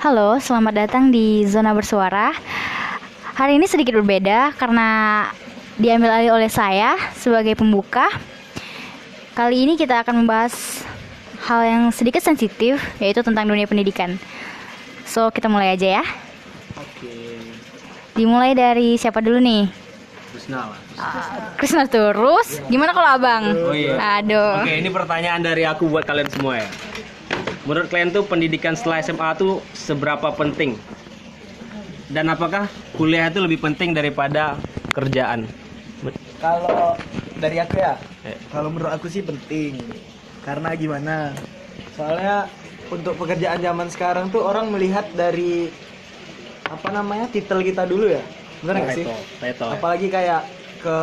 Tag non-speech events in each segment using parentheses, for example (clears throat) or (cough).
Halo, selamat datang di Zona Bersuara. Hari ini sedikit berbeda karena diambil alih oleh saya sebagai pembuka. Kali ini kita akan membahas hal yang sedikit sensitif, yaitu tentang dunia pendidikan. So, kita mulai aja ya. Oke, Dimulai dari siapa dulu nih? Krishna lah. Krisna terus. Gimana kalau abang? Oh iya. Aduh. Oke, ini pertanyaan dari aku buat kalian semua ya. Menurut kalian tuh pendidikan setelah SMA tuh seberapa penting? Dan apakah kuliah itu lebih penting daripada kerjaan? Kalau dari aku ya, Eh. kalau menurut aku sih penting. Karena gimana? Soalnya untuk pekerjaan zaman sekarang tuh orang melihat dari apa namanya titel kita dulu ya, benar nggak sih? Title. Apalagi kayak ke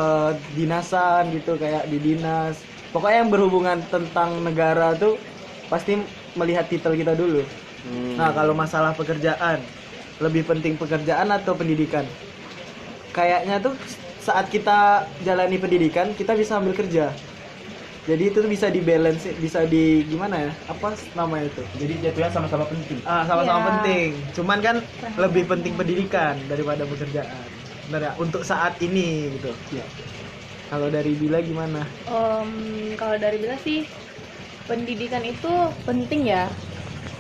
dinasan gitu, kayak di dinas. Pokoknya yang berhubungan tentang negara tuh pasti melihat titel kita dulu. Hmm. Nah, kalau masalah pekerjaan, lebih penting pekerjaan atau pendidikan? Kayaknya tuh saat kita jalani pendidikan, kita bisa ambil kerja. Jadi itu tuh bisa di balance, bisa di gimana ya? Apa namanya itu? Jadi jatuhnya sama-sama penting. Ah, sama-sama Iya. penting. Cuman kan lebih penting pendidikan daripada pekerjaan. Benar ya? Untuk saat ini gitu. Kalau dari Bila gimana? Em, kalau dari Bila sih pendidikan itu penting ya.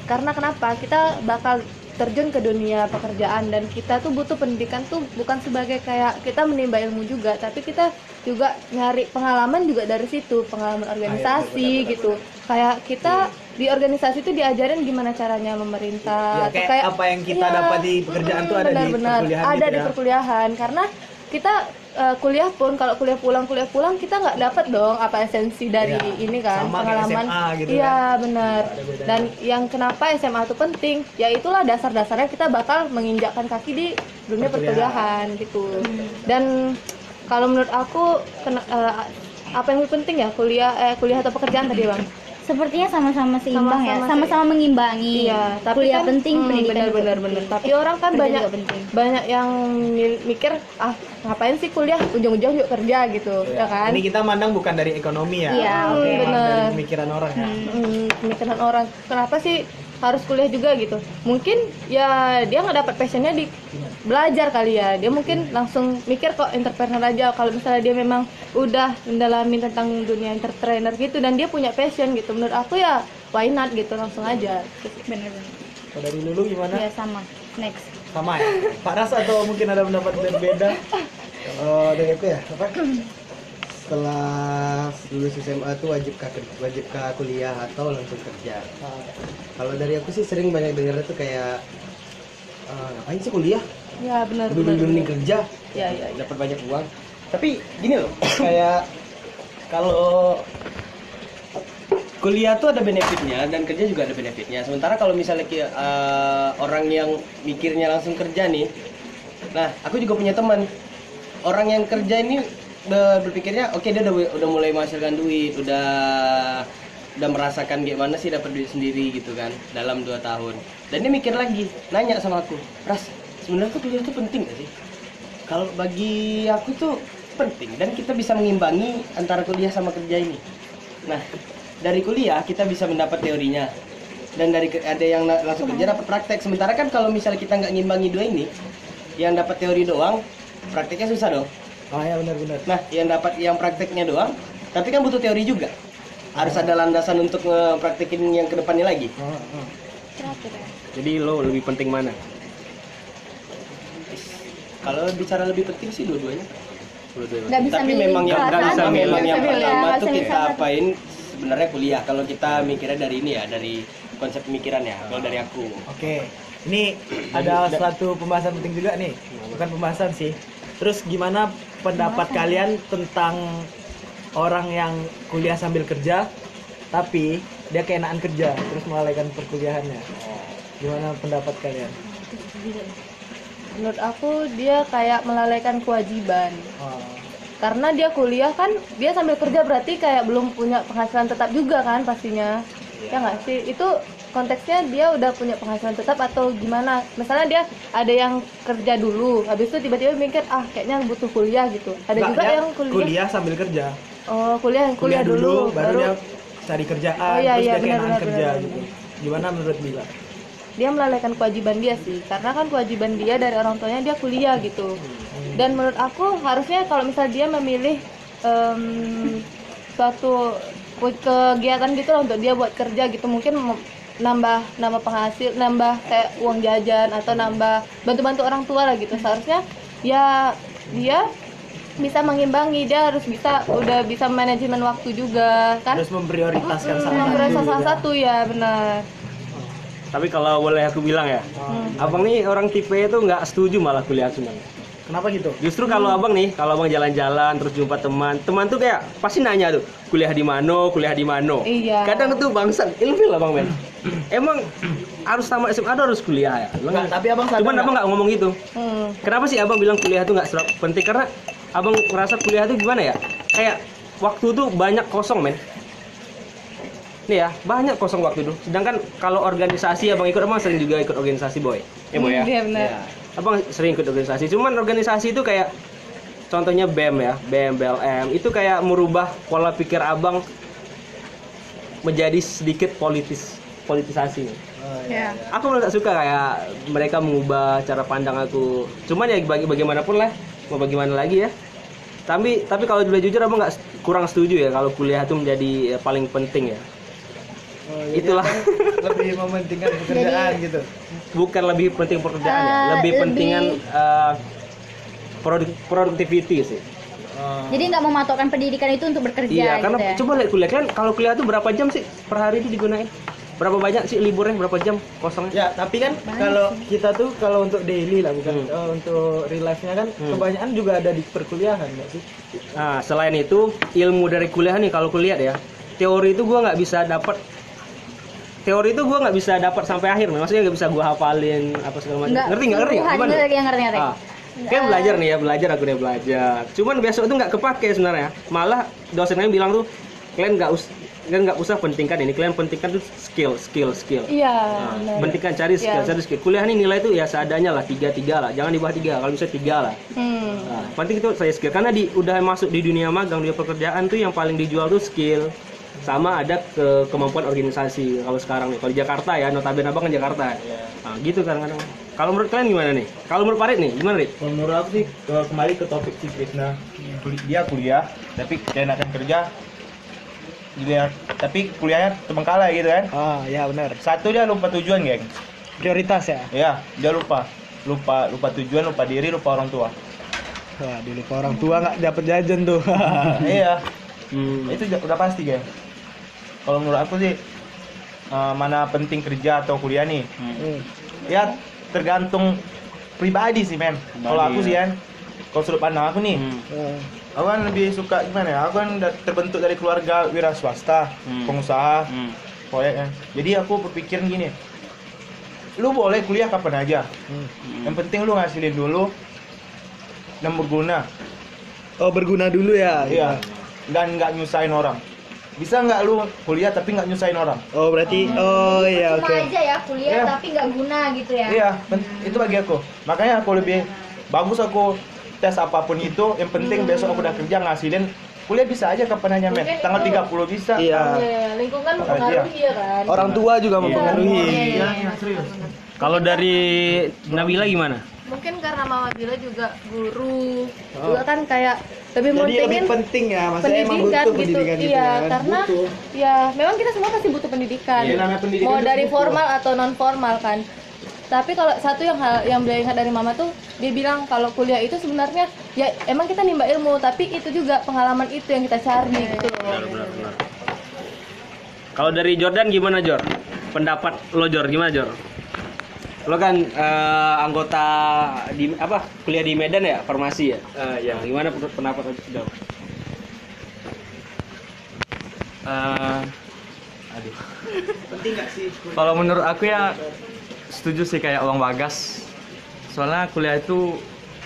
Karena kenapa? Kita bakal terjun ke dunia pekerjaan dan kita tuh butuh pendidikan tuh bukan sebagai kayak kita menimba ilmu juga tapi kita juga nyari pengalaman juga dari situ pengalaman organisasi gitu. kayak kita di organisasi itu diajarin gimana caranya Ya, memerintah atau kayak apa yang kita dapat di pekerjaan tuh ada di benar-benar perkuliahan ada gitu di ya. perkuliahan. Karena kita eh, kuliah pun kalau kuliah pulang kuliah pulang kita nggak dapat dong apa esensi dari Iya, ini kan sama pengalaman. SMA gitu iya kan. benar dan yang kenapa SMA itu penting ya itulah dasar-dasarnya kita bakal menginjakkan kaki di dunia Perkuliahan. gitu. Dan kalau menurut aku kena- eh, apa yang lebih penting ya? Kuliah eh, kuliah atau pekerjaan tadi bang Sepertinya sama-sama seimbang ya, Sama-sama sama-sama mengimbangi. Iya, tapi kuliah kan, penting, hmm, pendidikan penting. benar. Tapi Eh, orang kan banyak penting. banyak yang mi- mikir ah ngapain sih kuliah ujung-ujung yuk kerja gitu, ya kan? Ini kita mandang bukan dari ekonomi ya. Iya, oke. emang bener. Dari pemikiran orang ya. Hmm, pemikiran orang kenapa sih harus kuliah juga gitu mungkin ya dia nggak dapat passionnya di belajar kali ya dia mungkin langsung mikir kok entrepreneur aja kalau misalnya dia memang udah mendalami tentang dunia entertainer gitu dan dia punya passion gitu menurut aku ya why not gitu langsung aja Bener-bener. Kalau dari Lulu gimana? Iya sama. Next. Sama ya? Pak Ras atau mungkin ada pendapat berbeda? Kalau dari aku ya, apa? Setelah lulus SMA tuh wajib kah wajib kah kuliah atau langsung kerja? Kalau dari aku sih sering banyak dengar tuh kayak "Ah, ngapain sih kuliah? Ya benar benar mending kerja, ya ya ya. dapat banyak uang. Tapi gini loh, (clears throat) kayak kalau kuliah tuh ada benefitnya dan kerja juga ada benefitnya. Sementara kalau misalnya eh, orang yang mikirnya langsung kerja nih, nah aku juga punya teman orang yang kerja ini be- berpikirnya oke dia udah udah mulai menghasilkan duit, udah udah merasakan gimana sih dapat duit sendiri gitu kan dalam dua tahun. Dan dia mikir lagi, nanya sama aku, Ras, sebenarnya tuh kuliah tuh penting gak sih? Kalau bagi aku tuh penting dan kita bisa mengimbangi antara kuliah sama kerja ini. Nah, dari kuliah kita bisa mendapat teorinya dan dari ada yang langsung kerja dapat praktek. Sementara kan kalau misalnya kita nggak ngimbangi dua ini, yang dapat teori doang, prakteknya susah dong. Oh ya benar-benar. Nah, yang dapat yang prakteknya doang, tapi kan butuh teori juga. Harus ada landasan untuk ngepraktekin yang ke depannya lagi. Oh, oh. Jadi lo lebih penting mana? Kalau bicara lebih penting sih dua-duanya. Bisa tapi milih memang yang salah nggak bisa satu. milih. memang yang pertama tuh kita satu. apain sebenarnya kuliah kalau kita mikirnya dari ini ya dari konsep pemikiran ya kalau dari aku Oke. Ini ada suatu pembahasan penting juga nih. Bukan pembahasan sih. Terus gimana pendapat kalian tentang orang yang kuliah sambil kerja tapi dia keenaan kerja terus melalaikan perkuliahannya? Gimana pendapat kalian? Menurut aku dia kayak melalaikan kewajiban Oh. karena dia kuliah kan dia sambil kerja berarti kayak belum punya penghasilan tetap juga kan pastinya ya nggak sih itu konteksnya dia udah punya penghasilan tetap atau gimana misalnya dia ada yang kerja dulu habis itu tiba-tiba mikir ah kayaknya butuh kuliah gitu ada Nggak, juga yang kuliah, sambil kerja. oh kuliah kuliah, dulu, baru, dia cari kerjaan Oh, iya, terus iya, dia benar, benar, kerja benar, gitu. Gimana menurut Bila? Dia melalaikan kewajiban dia sih. Karena kan kewajiban dia dari orang tuanya dia kuliah gitu. Dan menurut aku harusnya kalau misalnya dia memilih em, suatu ke- kegiatan gitu lah untuk dia buat kerja gitu mungkin nambah nambah penghasil nambah kayak uang jajan atau nambah bantu-bantu orang tua lah gitu. Seharusnya ya dia bisa mengimbangi. Dia harus bisa udah bisa manajemen waktu juga kan? Harus memprioritaskan Mm, salah satu salah satu ya benar Tapi kalau boleh aku bilang ya, abang nih orang tipe itu nggak setuju malah kuliah sebenarnya. kenapa gitu Justru kalau abang nih, kalau abang jalan-jalan terus jumpa teman, teman tuh kayak pasti nanya tuh, kuliah di mana, kuliah di mana. Iya. Kadang tuh bangsat, ilfil lah bang Men. Emang harus tamat SMA tuh harus kuliah ya? Enggak, tapi abang Cuman abang nggak ngomong gitu. Hmm. Kenapa sih abang bilang kuliah itu nggak serap penting? Karena abang merasa kuliah itu gimana ya? Kayak waktu tuh banyak kosong men. Nih ya, banyak kosong waktu itu. Sedangkan kalau organisasi abang ikut, abang sering juga ikut organisasi boy. Ya boy ya. Iya benar. Abang sering ikut organisasi. Cuman organisasi itu kayak contohnya BEM ya, BEM, BLM itu kayak merubah pola pikir abang menjadi sedikit politis, politisasi. Ya. Aku malah tak suka kayak mereka mengubah cara pandang aku. Cuman ya bagi bagaimanapun lah, mau bagaimana lagi ya. Tapi tapi kalau boleh jujur abang nggak kurang setuju ya kalau kuliah itu menjadi ya, paling penting ya. Oh, jadi Itulah. abang lebih mementingkan (laughs) pekerjaan gitu Bukan lebih penting pekerjaan ya, Eh, lebih lebih- pentingan eh, produk productivity sih. Oh. Jadi nggak mematokkan pendidikan itu untuk bekerja Iya, gitu karena ya. coba lihat kuliah kan kalau kuliah itu berapa jam sih per hari itu digunain? Berapa banyak sih liburnya? Berapa jam kosongnya? Ya, tapi kan kalau kita tuh kalau untuk daily lah bukan Hmm. eh, untuk real life-nya kan Hmm. kebanyakan juga ada di perkuliahan nggak sih? Nah, selain itu ilmu dari kuliah nih kalau kuliah ya, teori itu gua nggak bisa dapat teori itu gua nggak bisa dapat sampai akhir, maksudnya nggak bisa gua hafalin apa segala macam. Ngerti nggak ngerti nggak? Gimana? ngerti, ngerti, ngerti. Ah, Kayak belajar nih ya, belajar aku nih belajar. Cuman besok itu nggak kepake sebenarnya. Malah dosen kami bilang tuh, kalian nggak us kalian nggak usah pentingkan ini, kalian pentingkan tuh skill, skill, skill. Iya. Nah, pentingkan cari skill, Iya. cari skill. Kuliah nih nilai tuh ya seadanya lah, tiga tiga lah, jangan di bawah tiga, kalau bisa tiga lah. Hmm. Nah, penting itu saya skill karena di udah masuk di dunia magang, dunia pekerjaan tuh yang paling dijual tuh skill sama ada ke kemampuan organisasi kalau sekarang nih. Kalau di Jakarta ya notabene abang kan Jakarta. Nah, gitu kadang-kadang. Kalau menurut kalian gimana nih? Kalau menurut Farid nih gimana nih Kalau menurut aku sih eh, kembali ke topik si Krisna Kuli- dia kuliah tapi keenakan kerja. Dia tapi kuliahnya terbengkalai gitu kan? Ah, ya benar. satu dia lupa tujuan geng. Prioritas ya. ya dia lupa. Lupa lupa tujuan lupa diri lupa orang tua. Wah, dulu ke orang tua nggak dapat jajan tuh. (laughs) iya. Hmm. itu udah- udah pasti geng kalau menurut aku sih eh, mana penting kerja atau kuliah nih Hmm. ya tergantung pribadi sih men kalau aku sih kan kalau sudut pandang aku nih Hmm. Aku kan lebih suka gimana ya? Aku kan terbentuk dari keluarga wira swasta, Hmm. pengusaha, Hmm. proyek kan. Jadi aku berpikir gini, lu boleh kuliah kapan aja. hmm. Yang penting lu ngasilin dulu dan berguna. Oh, berguna dulu ya. Iya. Dan nggak nyusahin orang. Bisa nggak lu kuliah tapi nggak nyusahin orang? Oh, berarti oh iya oke. aja ya kuliah Iya. tapi nggak guna gitu ya. Iya, pen- itu bagi aku. Makanya aku lebih bagus aku tes apa pun itu. Yang penting besok aku udah kerja ngasilin. Kuliah bisa aja kapan aja men. Tanggal itu- 30 bisa. Iya. Iya, lingkungan mempengaruhi ya kan. Orang tua juga mempengaruhi. Iya, iya. kalau dari Nabila gimana Mungkin karena Mama Bila juga guru, juga kan kayak lebih Jadi lebih mentingin penting ya, maksudnya emang pendidikan butuh gitu. pendidikan gitu iya, kan. karena Butuh. ya memang kita semua pasti butuh pendidikan. Iya, namanya pendidikan Mau dari butuh. formal atau non formal kan. Tapi kalau satu yang hal yang beliau ingat dari mama tuh dia bilang kalau kuliah itu sebenarnya ya emang kita nimba ilmu tapi itu juga pengalaman itu yang kita cari gitu loh. benar benar benar kalau dari Jordan gimana Jor pendapat lo Jor gimana Jor lo kan eh, anggota di apa kuliah di Medan ya farmasi ya ya. Nah, gimana pen- pendapat lo Eh, aduh. (laughs) Kalau menurut aku ya setuju sih kayak Bang Bagas. Soalnya kuliah itu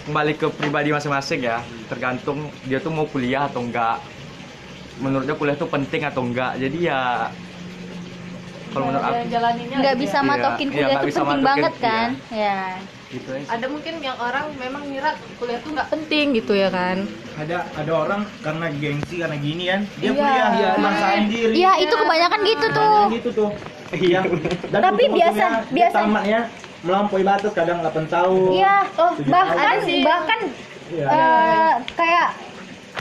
kembali ke pribadi masing-masing ya. Tergantung dia tuh mau kuliah atau enggak. Menurutnya kuliah itu penting atau enggak. Jadi ya kalau menurut aku jalaninnya Nggak bisa Iya, matokin iya, kuliah nggak itu penting matokin, banget kan? Ya. gitu aja. ada mungkin yang orang memang ngira kuliah tuh nggak penting gitu ya kan Ada ada orang karena gengsi karena gini kan dia Iya. kuliah Iya. maksain diri. Iya, itu kebanyakan gitu tuh. gitu tuh. Iya. Dan Tapi biasa- biasa- tamatnya melampaui batas kadang 8 tahun. Iya, oh, bahkan tahun. Ada sih. bahkan Iya. eh, kayak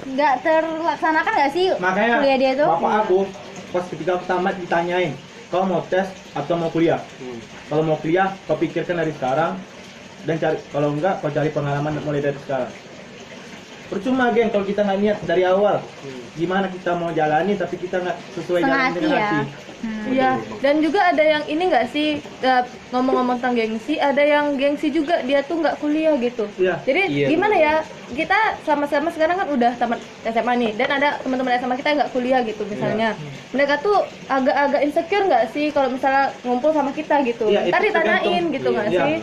nggak terlaksanakan nggak sih Makanya kuliah dia tuh? bapak aku pas ketika aku tamat ditanyain, kau mau tes atau mau kuliah? Hmm. Kalau mau kuliah, kau pikirkan dari sekarang dan cari kalau enggak kau cari pengalaman mulai dari sekarang. Percuma geng kalau kita nggak niat dari awal. Gimana kita mau jalani tapi kita nggak sesuai Setengah jalan hati dengan ya. hati. Hmm. Iya, dan juga ada yang ini nggak sih eh, ngomong-ngomong tentang gengsi, ada yang gengsi juga dia tuh nggak kuliah gitu. Iya. Jadi Iya, gimana ya? Kita sama-sama sekarang kan udah tamat SMA nih, dan ada teman-teman SMA kita yang nggak kuliah gitu misalnya. Mereka tuh agak-agak insecure nggak sih kalau misalnya ngumpul sama kita gitu? Iya, itu Ntar ditanyain gitu nggak Iya. sih?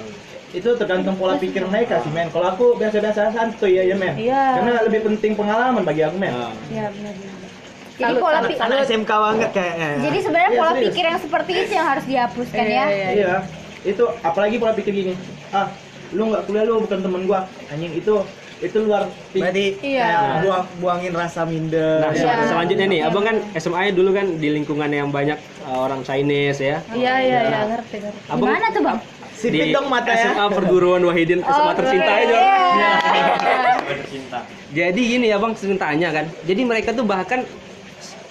Itu tergantung pola pikir mereka sih men. Kalau aku biasa-biasa santuy ya, ya men. Iya. Karena lebih penting pengalaman bagi aku men. Iya benar-benar. Jadi Salut, pola salut, pi- anak SMK banget kayaknya Jadi sebenarnya Iya, pola serius. pikir yang seperti itu yang harus dihapuskan Iya, ya. iya, Iya. Itu apalagi pola pikir gini. Ah, lu nggak kuliah lu bukan temen gua. Anjing itu itu luar berarti Iya. kayak buang buangin rasa minder Nah, Iya. sel- selanjutnya nih, abang kan SMA dulu kan di lingkungan yang banyak uh, orang Chinese ya. Iya iya iya ngerti ngerti. Abang Gimana tuh bang? sipit di dong mata ya SMA Perguruan Wahidin SMA tercinta keren. aja. Iya. Cinta. Jadi gini abang sering tanya kan. Jadi mereka tuh bahkan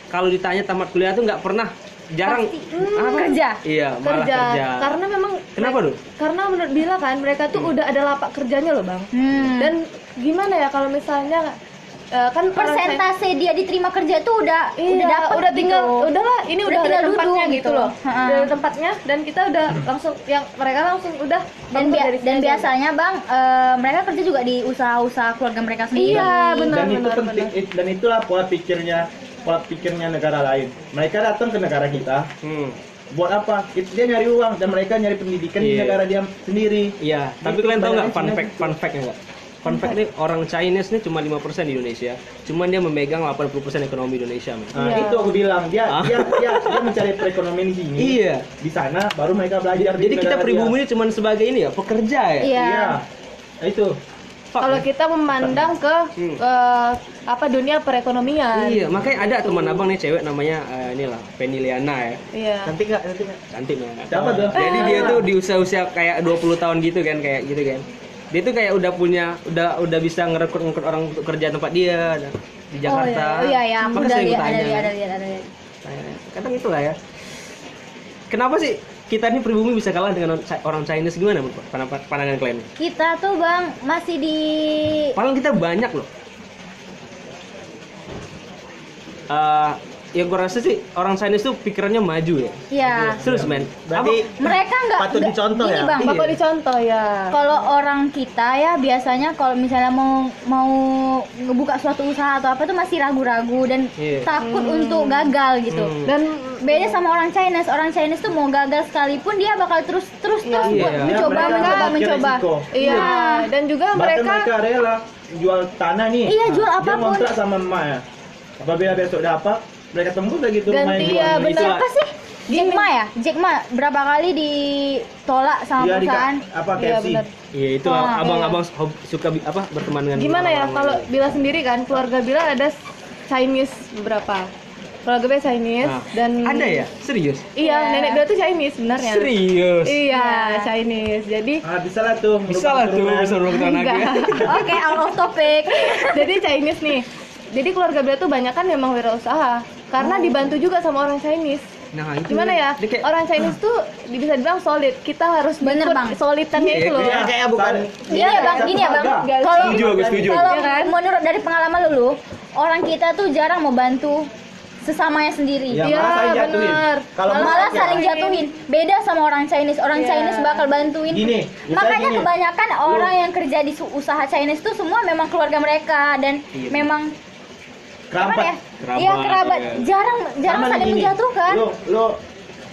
kalau ditanya tamat kuliah tuh nggak pernah jarang Pasti, hmm, kerja. Iya, malah kerja. kerja. Karena memang Kenapa tuh? Karena menurut Bila kan mereka tuh udah ada lapak kerjanya loh bang. Hmm. Dan gimana ya kalau misalnya eh, kan persentase dia diterima kerja tuh udah Iya, udah dapat udah tinggal gitu. udahlah ini Udah udah, ada tinggal tempatnya duduk gitu gitu. loh udah ada tempatnya dan kita udah langsung yang mereka langsung udah dan bia- dari dan aja. biasanya bang eh, mereka kerja juga di usaha-usaha keluarga mereka sendiri. Iya, benar. dan itu penting it- dan itulah pola pikirnya pola pikirnya negara lain. Mereka datang ke negara kita Hmm. buat apa? It- Dia nyari uang dan mereka nyari pendidikan di Iya. negara dia sendiri. Iya, tapi Gitu, kalian tahu nggak fun fact fun fact nggak? Fun fact nih orang Chinese nih cuma 5% di Indonesia. Cuman dia memegang 80% ekonomi Indonesia. Nah, Iya. itu aku bilang dia Ah. dia dia, dia mencari perekonomian di sini. Iya. Di sana baru mereka belajar di Jadi kita negara pribumi ini cuma sebagai ini ya, pekerja ya. Iya. Iya. Nah, itu. Kalau ya. kita memandang ke Hmm. eh, apa dunia perekonomian Iya, makanya ada teman abang nih cewek namanya eh, inilah Penny Liana ya. iya nanti nggak nanti nggak Cantik men. Siapa tuh? Jadi dia tuh di usia-usia kayak 20 tahun gitu kan, kayak gitu kan. Dia tuh kayak udah punya, udah udah bisa ngerekrut ngerekrut orang untuk kerja tempat dia di Jakarta. Oh iya, iya, aku Makanya udah lihat, ada ada lihat, ada lihat. Tanya. Kadang itulah ya. Kenapa sih kita ini pribumi bisa kalah dengan orang Chinese gimana menurut pandangan, kalian? Kita tuh bang masih di Padahal kita banyak loh. Eh, ya gue rasa sih orang Chinese tuh pikirannya maju ya. ya Serius men. berarti mereka nggak Patut nggak- dicontoh gini, ya? bang bapak dicontoh ya kalau orang kita ya biasanya kalau misalnya mau mau ngebuka suatu usaha atau apa tuh masih ragu-ragu dan Iya. takut untuk gagal gitu Hmm. dan beda sama orang Chinese orang Chinese tuh mau gagal sekalipun dia bakal terus terus terus Iya. buat Iya, mencoba mereka mencoba pakai mencoba resiko. iya dan juga Bahkan mereka mereka rela jual tanah nih. Iya, jual Dia apa pun. ngontrak sama emaknya. Apabila besok dapat, mereka tembus lagi tuh rumah yang Ganti, ya, benar. Itulah. apa sih? Jack Ma ya? Jack Ma berapa kali ditolak sama Iya, di perusahaan? apa Iya, KFC. benar. Iya itu Wah, abang-abang hob- suka apa berteman dengan gimana ya? orang-orang kalau. Bila sendiri kan keluarga Bila ada Chinese beberapa keluarga Bila Chinese Nah, dan ada ya? Serius? Iya nenek Bila tuh Chinese sebenarnya. Serius? Iya Chinese. Jadi Ah, bisa lah tuh. bisa lah tuh bisa ya (laughs) oke out of topic. Jadi Chinese nih. Jadi keluarga Bila tuh banyak kan memang wirausaha karena dibantu juga sama orang Chinese nah itu gimana ya kayak- orang Chinese tuh bisa dibilang solid kita harus Bener, ikut Bang. solidannya Iya, itu loh Iya, kayak bukan gini ya bang gini ya bang kalau setuju aku setuju kalau Iya kan? menurut dari pengalaman lu orang kita tuh jarang mau bantu sesamanya sendiri Ya, Iya, malah saling jatuhin. benar. Kalau malah malah saling jatuhin beda sama orang Chinese orang Iya. Chinese bakal bantuin Gini, makanya gini. kebanyakan orang yang kerja di usaha Chinese tuh semua memang keluarga mereka dan Iya. memang Kerabat. ya? Kerabat, iya kerabat. iya. jarang jarang Sama saling menjatuhkan. Lu, lu,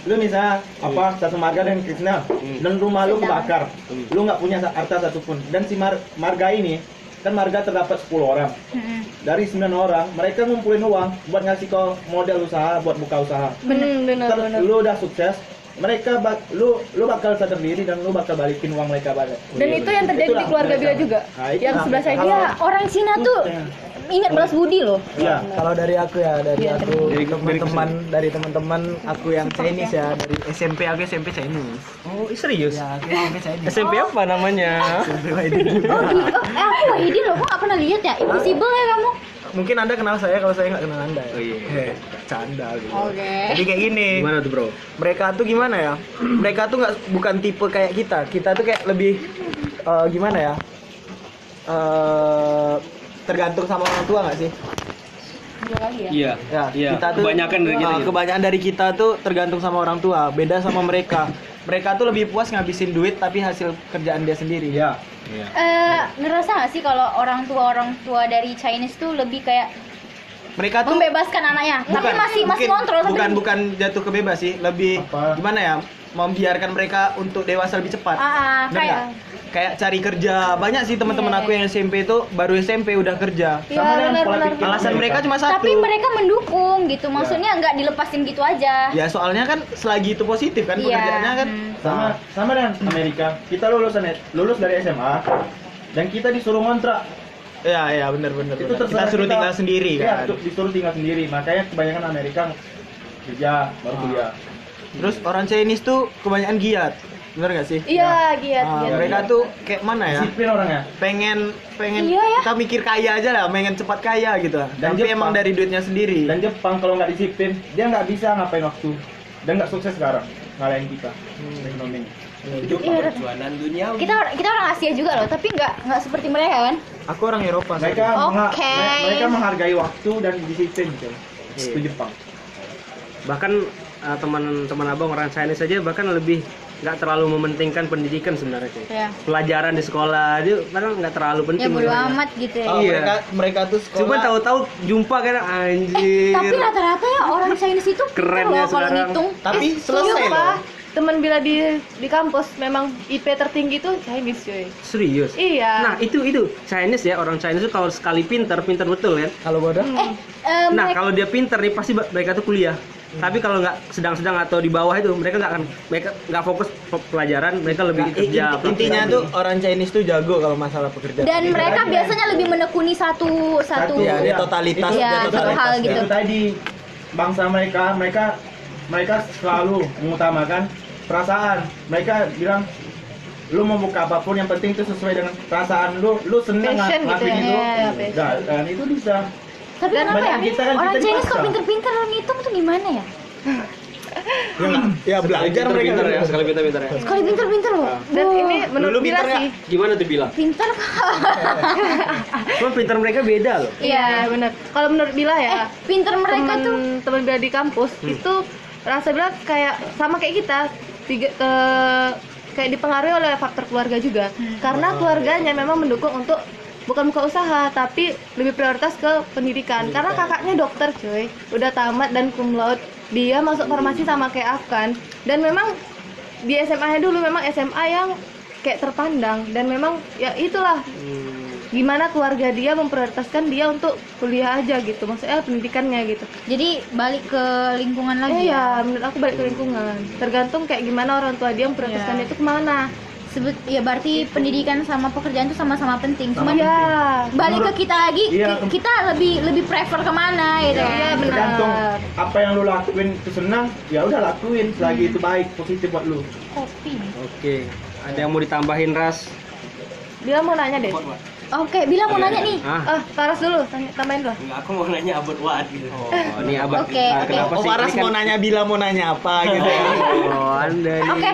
lu misalnya apa satu marga dengan Krishna. Dan rumah lu kebakar, Hmm. lu nggak punya harta satupun. Dan si mar- marga ini kan marga terdapat 10 orang. Mm-mm. dari 9 orang mereka ngumpulin uang buat ngasih kau modal usaha buat buka usaha. Benar. Benar Ntar benar. lu udah sukses mereka bak- lu lu bakal sadar diri dan lu bakal balikin uang mereka balik. Dan itu yang terjadi di Itulah keluarga mereka. Bila juga. Nah, yang lah. sebelah saya. Iya, orang Cina tuh. Ingat balas budi loh. Iya. Kalau dari aku ya, dari Iya, aku teman-teman dari teman-teman aku yang Chinese ya, dari SMP aku SMP Chinese. Oh, serius? Ya, aku SMP Chinese. SMP apa namanya? (laughs) SMP Wahidin juga. Oh, oh, eh, aku Wahidi loh, kok gak pernah lihat ya? Impossible ya kamu. Mungkin anda kenal saya kalau saya nggak kenal anda. Ya. Oh, iya. Heh, canda gitu. Oke. Jadi kayak gini. Gimana tuh, Bro? Mereka tuh gimana ya? Mereka tuh nggak bukan tipe kayak kita. Kita tuh kayak lebih eh, gimana ya? Eh tergantung sama orang tua nggak sih? Dua kali ya. Iya. Ya, Iya, kita tuh kebanyakan dari kita gitu. kebanyakan dari kita tuh tergantung sama orang tua. Beda sama mereka. Mereka tuh lebih puas ngabisin duit tapi hasil kerjaan dia sendiri. Iya. Eh, ngerasa gak sih kalau orang tua orang tua dari Chinese tuh lebih kayak Mereka tuh membebaskan anaknya, tapi masih masih mungkin kontrol tapi bukan bukan jatuh ke bebas sih, lebih Apa? gimana ya? Membiarkan mereka untuk dewasa lebih cepat. Ah, ah, Bener kayak kayak cari kerja. Banyak sih teman-teman Iya. aku yang SMP itu baru SMP udah kerja. Iya, Sama dengan pola pikir Alasan mereka cuma satu. tapi mereka mendukung gitu. Maksudnya nggak dilepasin gitu aja. Ya soalnya kan selagi itu positif kan Iya, pekerjaannya kan. hmm. Sama sama dengan Amerika. Kita lulus lulus dari SMA dan kita disuruh ngontrak. Ya ya benar benar. Itu benar. Kita terserah suruh tinggal sendiri Iya, kan. tu- disuruh tinggal sendiri. Makanya kebanyakan Amerika kerja baru Ah. Terus orang Chinese tuh kebanyakan giat. Bener gak sih? Iya, giat, Ah, giat. mereka tuh kayak mana ya? Disiplin orangnya. Pengen pengen Iya ya. kita mikir kaya aja lah, pengen cepat kaya gitu. Dan Tapi Jepang. emang dari duitnya sendiri. Dan Jepang kalau nggak disiplin, dia nggak bisa ngapain waktu. Dan nggak sukses sekarang ngalahin kita ekonomi. Itu Iya, perjuangan dunia kita kita orang Asia juga loh, tapi nggak nggak seperti mereka kan? Aku orang Eropa. mereka me- mereka menghargai waktu dan disiplin gitu. Itu Jepang. Bahkan eh, teman-teman abang orang Chinese saja bahkan lebih nggak terlalu mementingkan pendidikan sebenarnya cuy. Ya. Pelajaran di sekolah aja padahal nggak terlalu Ya penting. bodo mereka. amat gitu ya. Oh, Iya. mereka mereka tuh sekolah. Cuma tahu-tahu jumpa kan anjir. Tapi rata-rata ya orang Chinese itu Keren ya kalau sekarang. ngitung. Tapi Eh, selesai sumpah, loh. Temen bila di di kampus memang IP tertinggi tuh Chinese cuy. Serius. Iya. Nah itu itu Chinese ya orang Chinese itu kalau sekali pinter pinter betul kan. Kalau bodoh. Eh, eh, Nah mereka- kalau dia pinter nih pasti mereka tuh kuliah. Tapi kalau nggak sedang-sedang atau di bawah itu mereka nggak akan mereka nggak fokus pe- pelajaran mereka lebih I- kerja. inti- intinya tuh orang Chinese tuh jago kalau masalah pekerjaan. dan mereka biasanya lebih menekuni satu satu. ya, dia Iya. totalitas, Itu- Iya, dia satu totalitas. hal gitu. Itu tadi bangsa mereka, mereka mereka selalu mengutamakan perasaan. Mereka bilang lu mau buka apa pun yang penting itu sesuai dengan perasaan lu, lu seneng Passion ng- gitu ya. itu. Iya, passion. Dan, dan itu bisa. Tapi Dan kenapa ya? kita kan, orang kita Chinese kok pinter-pinter ngitung tuh gimana ya? Ya, ya belajar mereka. pinter ya sekali pinter-pinter ya. Sekali pinter-pinter loh. Dan Wah, ini menurut Bila sih. Gimana tuh bilang? pinter (laughs) Cuma pinter mereka beda loh. Iya, benar. Kalau menurut Bila ya, eh pinter mereka temen, tuh temen Bila di kampus itu rasa Bila kayak sama kayak kita tiga ke kayak dipengaruhi oleh faktor keluarga juga karena keluarganya memang mendukung untuk bukan buka usaha tapi lebih prioritas ke pendidikan. Karena kakaknya dokter cuy udah tamat dan cum laude. Dia masuk farmasi sama kayak Afkan dan memang di SMA nya dulu memang SMA yang kayak terpandang. Dan memang ya itulah. Gimana keluarga dia memprioritaskan dia untuk kuliah aja gitu. Maksudnya pendidikannya gitu. Jadi balik ke lingkungan lagi eh, ya. menurut aku balik ke lingkungan. Tergantung kayak gimana orang tua dia memprioritaskan dia itu ke mana Sebut ya berarti pendidikan sama pekerjaan itu sama-sama penting. Cuman ya balik ke kita lagi, Iya. ki- kita lebih lebih prefer ke mana gitu Iya, kan. benar. Tergantung apa yang lu lakuin itu senang, ya udah lakuin selagi itu baik, positif buat lu. Kopi. Oke. Ada yang mau ditambahin ras? dia mau nanya deh Oke, bilang mau nanya nih. Ah. ah Faras dulu tanya, tambahin dulu Enggak, aku mau nanya abot what gitu. Oh, ini abang. Oke, Nah, oke. Kenapa Oh, sih? Faras Ini kan- mau nanya Bila mau nanya apa gitu ya. Oh, Oke.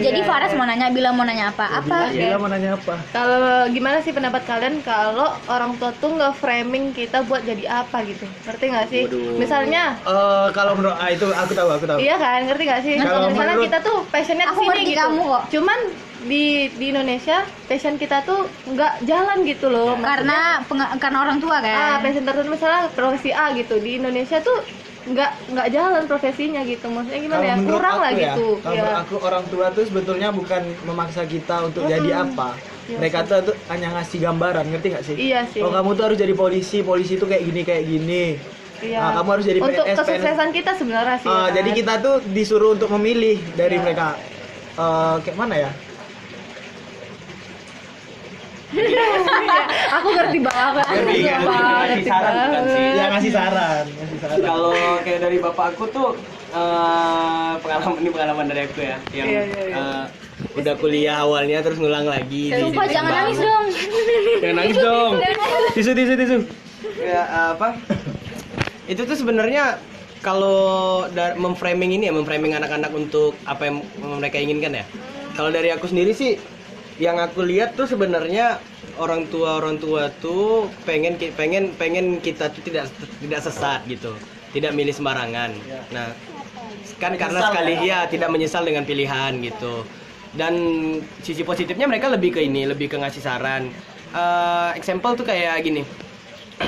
Jadi Faras mau nanya, bilang mau nanya apa? Apa? Bila mau nanya apa? kalau gimana sih pendapat kalian kalau orang tua tuh nggak framing kita buat jadi apa gitu ngerti nggak sih Waduh. misalnya Eh kalau menurut ah, itu aku tahu, aku tahu. Iya kan, ngerti gak sih? Kalau misalnya menurut- kita tuh passionnya Aku ke sini ngerti gitu. kamu kok. Cuman di di Indonesia passion kita tuh nggak jalan gitu loh. Karena penga- karena orang tua ah kan. passion tertentu misalnya profesi A gitu di Indonesia tuh nggak nggak jalan profesinya gitu. Maksudnya gimana ya? menurut Kurang aku lah ya, gitu. Kalau menurut aku orang tua tuh sebetulnya bukan memaksa kita untuk jadi apa. Iya Mereka tuh, tuh hanya ngasih gambaran, ngerti gak sih? Iya sih. Oh kamu tuh harus jadi polisi, polisi tuh kayak gini kayak gini. Iya. Nah, kamu harus jadi Untuk PNS, kesuksesan kita sebenarnya sih. Ah, ya kan? Jadi kita tuh disuruh untuk memilih dari Iya. mereka. Eh, kayak mana ya? Aku ngerti banget aku ngerti Iya, banget ngasih saran bukan sih. Ya ngasih saran, ngasih saran. Kalau kayak dari bapak aku tuh eh, pengalaman ini pengalaman dari aku ya, yang Iya, iya, iya. eh, udah kuliah awalnya terus ngulang lagi. Sumpah di jangan nangis dong. Jangan nangis dong. (laughs) Tisu tisu tisu. Ya, apa? Itu tuh sebenarnya kalau memframing ini ya, memframing anak-anak untuk apa yang mereka inginkan ya. Kalau dari aku sendiri sih, yang aku lihat tuh sebenarnya orang tua orang tua tuh pengen pengen pengen kita tuh tidak tidak sesat gitu, tidak milih sembarangan. Nah, kan karena sekali ya tidak menyesal dengan pilihan gitu. Dan sisi positifnya mereka lebih ke ini, lebih ke ngasih saran. Eh, example tuh kayak gini (clears throat)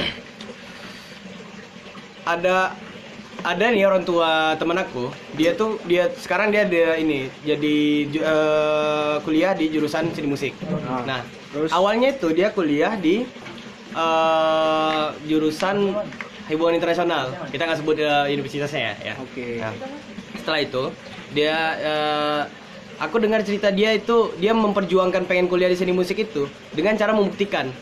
ada ada nih orang tua temen aku dia tuh dia sekarang dia ada ini jadi eh, kuliah di jurusan seni musik. Nah awalnya itu dia kuliah di eh, jurusan hubungan internasional. Kita nggak sebut eh, universitasnya ya, ya. Oke. Nah, setelah itu dia eh, aku dengar cerita dia itu dia memperjuangkan pengen kuliah di seni musik itu dengan cara membuktikan.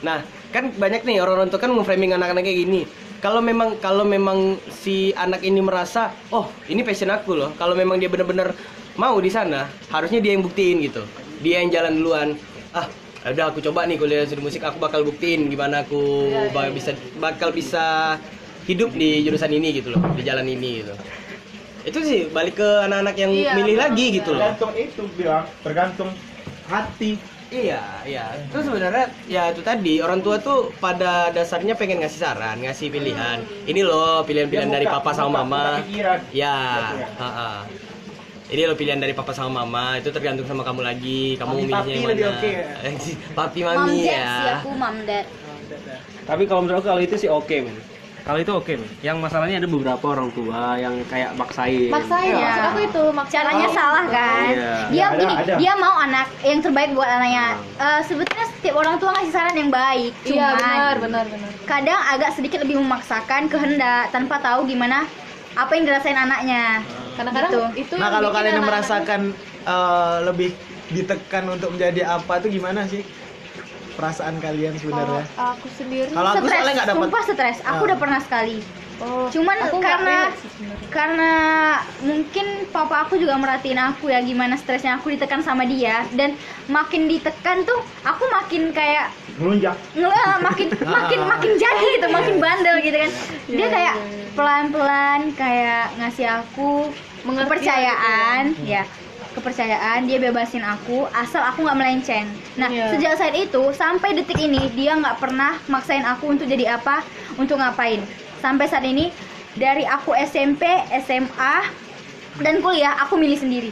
Nah kan banyak nih orang-orang tua kan memframing anak-anak kayak gini kalau memang kalau memang si anak ini merasa oh ini passion aku loh. Kalau memang dia benar-benar mau di sana harusnya dia yang buktiin gitu. Dia yang jalan duluan. Ah udah aku coba nih kuliah seni musik aku bakal buktiin gimana aku bakal bisa bakal bisa hidup di jurusan ini gitu loh di jalan ini gitu. Itu sih balik ke anak-anak yang Iya, milih lagi gitu loh. Tergantung itu bilang, tergantung hati. Iya iya itu sebenarnya ya itu tadi orang tua tuh pada dasarnya pengen ngasih saran ngasih pilihan ini loh pilihan-pilihan Dia dari papa sama mama buka pikiran. ya Iya. ha-ha. ini loh pilihan dari papa sama mama itu tergantung sama kamu lagi kamu milihnya papi yang lebih mana oke ya? (laughs) papi Mom mami dad ya sih aku mom dad. Tapi kalau menurut aku kalau itu sih oke men. Kalau itu oke men. Yang masalahnya ada beberapa orang tua yang kayak maksain. maksain Iya. maksud aku itu maksain Caranya salah kan? Iya. Dia Ada, gini, ada. dia mau anak yang terbaik buat anaknya. Eh, sebetulnya setiap orang tua ngasih saran yang baik, iya cuman benar benar benar kadang agak sedikit lebih memaksakan kehendak tanpa tahu gimana apa yang dirasain anaknya. kadang-kadang Gitu. itu Nah kalau kalian merasakan eh, lebih ditekan untuk menjadi apa tuh gimana sih perasaan kalian kalau sebenarnya? aku sendiri Kalau aku stres, soalnya nggak dapat. sumpah stres. Aku Ah. udah pernah sekali. oh, Cuman aku karena karena mungkin papa aku juga merhatiin aku ya gimana stresnya aku ditekan sama dia dan makin ditekan tuh aku makin kayak Melunjak. ngelah makin (laughs) makin makin jadi gitu makin bandel gitu kan dia kayak pelan pelan kayak ngasih aku Mengerti kepercayaan ya kepercayaan dia bebasin aku asal aku nggak melenceng. Nah Iya. sejak saat itu sampai detik ini dia nggak pernah maksain aku untuk jadi apa untuk ngapain. Sampai saat ini dari aku SMP SMA dan kuliah aku milih sendiri.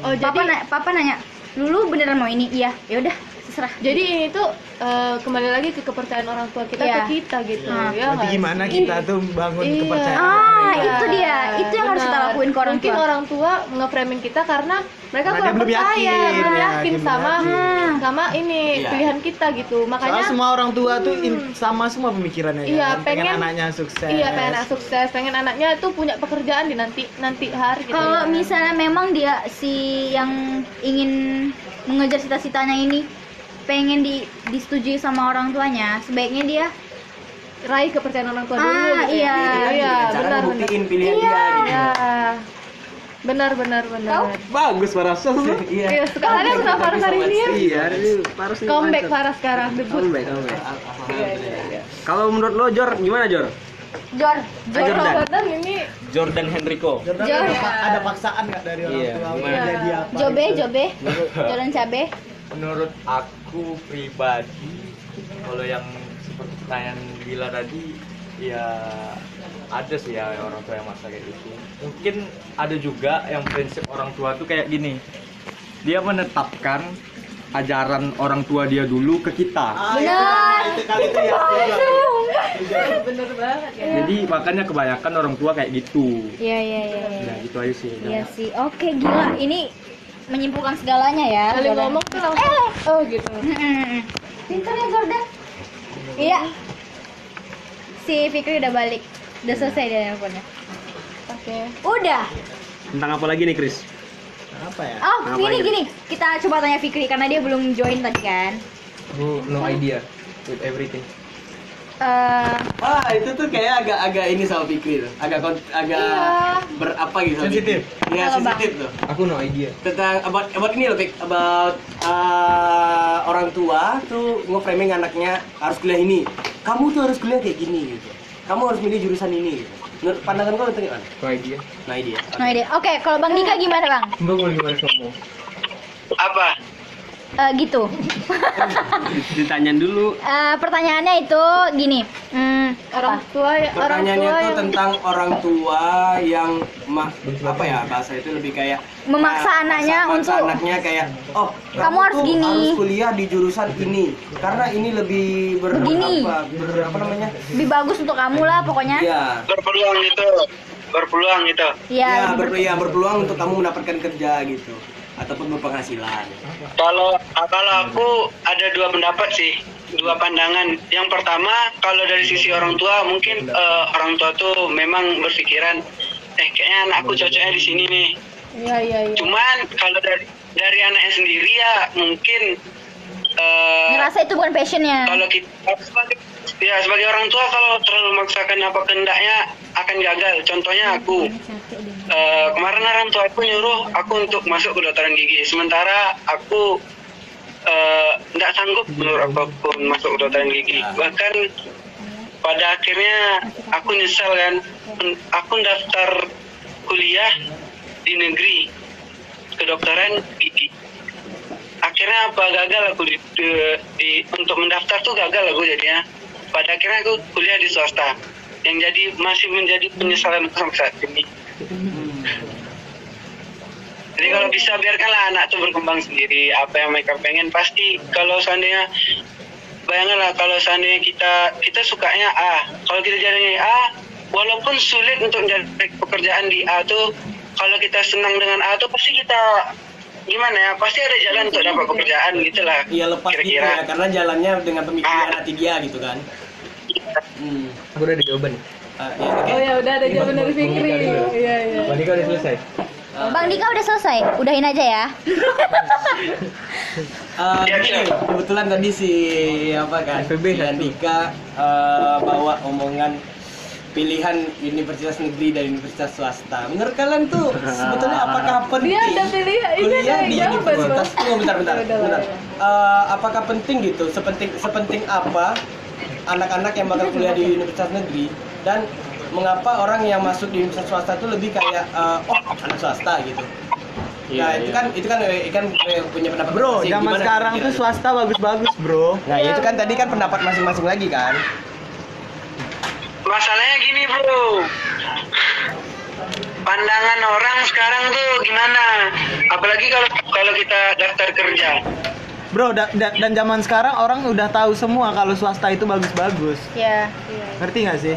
Oh papa jadi na- papa nanya dulu beneran mau ini? Iya. Ya udah terserah jadi ini tuh eh, kembali lagi ke kepercayaan orang tua kita Iya. ke kita gitu Ah. ya Berarti gimana sih? kita tuh bangun Iya. kepercayaan? ah Iya, itu dia itu yang harus kita benar. lakuin ke orang Mungkin tua orang tua nge-framing kita karena mereka Karena kurang percaya, yakin, belum ya, yakin sama yakin. sama ini Iya. pilihan kita gitu. Makanya Soalnya semua orang tua tuh in- sama semua pemikirannya Iya, kan? pengen, pengen- anaknya sukses. iya pengen anak sukses, pengen anaknya itu punya pekerjaan di nanti nanti hari gitu. Kalau ya. misalnya memang dia si yang ingin mengejar cita-citanya ini pengen di disetujui sama orang tuanya, sebaiknya dia raih kepercayaan orang tua Ah, dulu gitu iya. ya. Iya, cara benar benar. ngebuktiin pilihan dia gitu Iya. Benar benar benar. Bagus Paras. (laughs) iya Iya, sekarang ada kenapa harus hari ini ya? Iya, ini Paras nih. Comeback. Farah sekarang debut. Comeback, comeback. Iya, Kalau menurut lo Jor, gimana Jor? Jor, Ah, Jordan. Jordan ini Jordan Henrico. Jordan Jor. ada, pa- ada paksaan nggak dari orang Iya, tua jadi apa? Jobe, gitu? Jobe, Jordan Cabe. Menurut aku pribadi kalau yang seperti pertanyaan Gila tadi ya ada sih ya orang tua yang maksa kayak gitu mungkin ada juga yang prinsip orang tua tuh kayak gini dia menetapkan ajaran orang tua dia dulu ke kita Ah, Benar. itu kali itu ya. bener banget ya. jadi makanya kebanyakan orang tua kayak gitu Iya, iya, iya. iya. nah gitu aja sih Iya sih. Oke, gila. Ini menyimpulkan segalanya ya. Kali Jordan. ngomong tuh langsung oh gitu. Mm-mm. Pintar ya Jordan. Iya. Si Fikri udah balik. Udah selesai dia nelfonnya. Oke. Udah. Tentang apa lagi nih, Chris? Apa ya? Oh, Apa gini ini? gini. Kita coba tanya Fikri karena dia belum join tadi kan. No idea with everything. Eh, Ah, itu tuh kayak agak-agak ini sama Fikri tuh. Agak agak Iya. berapa gitu. Sensitif. Iya, Bang? sensitif tuh. Aku no idea. Tentang about about ini loh, Fik. About uh, orang tua tuh nge-framing anaknya harus kuliah ini. Kamu tuh harus kuliah kayak gini gitu. Kamu harus milih jurusan ini gitu. Menurut pandangan kau tentang gimana? No idea. Nah, dia. no idea. Oke, kalau Bang Dika gimana Bang? Mbak mau gimana ngomong? Apa? Eh, gitu. (laughs) Ditanyain dulu. Eh, pertanyaannya itu gini. Hmm, orang apa? tua orang Pertanyaannya tua tuh yang tentang orang tua yang ma- apa ya bahasa itu lebih kayak Memaksa ah, anaknya untuk- anaknya kayak oh Kamu harus tuh gini." harus kuliah di jurusan ini karena ini lebih ber Begini. apa, ber- apa namanya Lebih bagus untuk kamu lah pokoknya. ya Berpeluang gitu. Berpeluang gitu. Iya. ya, ber, ber- ya berpeluang untuk kamu mendapatkan kerja gitu ataupun berpenghasilan Kalau kalau aku ada dua pendapat sih, dua pandangan. Yang pertama, kalau dari sisi orang tua, mungkin eh, orang tua tuh memang berpikiran, eh kayaknya anakku cocoknya di sini nih. iya iya iya Cuman kalau dari dari anaknya sendiri ya mungkin eh, Ngerasa itu bukan passionnya. kalau kita sebagai ya sebagai orang tua kalau terlalu memaksakan apa kehendaknya akan gagal. Contohnya aku eh, kemarin orang tua aku nyuruh aku untuk masuk kedokteran gigi, sementara aku tidak sanggup menurut apa pun masuk kedokteran gigi. Bahkan pada akhirnya aku nyesal kan, aku daftar kuliah di negeri kedokteran gigi akhirnya apa gagal aku di, di- di- untuk mendaftar tuh gagal aku jadinya pada akhirnya aku kuliah di swasta yang jadi masih menjadi penyesalan aku sampai saat ini. Jadi kalau bisa biarkanlah anak tuh berkembang sendiri apa yang mereka pengen pasti kalau seandainya bayangkanlah kalau seandainya kita kita sukanya A kalau kita jalannya A walaupun sulit untuk mencari pekerjaan di A tuh kalau kita senang dengan A tuh pasti kita gimana ya pasti ada jalan untuk dapat pekerjaan gitulah iya lepas gitu kira-kira. ya karena jalannya dengan pemikiran Ah. hati dia gitu kan hmm. Aku udah ada jawaban. Ah, ya, oke. oh ya udah ada jawaban dari Fikri iya iya Bang Dika udah selesai. Bang Dika udah selesai. Udahin aja ya. (laughs) Eh, Ya, begini, siap. kebetulan tadi si apa kan FEB si Andika eh, bawa omongan pilihan universitas negeri dan universitas swasta. Menurut kalian tuh (laughs) sebetulnya apakah penting dia ada pilihan ini kuliah di universitas? Tunggu bentar bentar. Ya bentar. ya. Eh, apakah penting gitu? Sepenting sepenting apa anak-anak yang bakal kuliah di universitas negeri dan mengapa orang yang masuk di universitas swasta itu lebih kayak eh, oh anak swasta gitu. nah, itu kan itu kan eh, kan eh, punya pendapat Bro, masing-masing. zaman Gimana sekarang tuh swasta bagus-bagus, bro. Nah, itu kan tadi kan pendapat masing-masing lagi kan. masalahnya gini bro pandangan orang sekarang tuh gimana apalagi kalau kalau kita daftar kerja Bro, da- da- dan zaman sekarang orang udah tahu semua kalau swasta itu bagus-bagus. Ya. Ngerti nggak sih?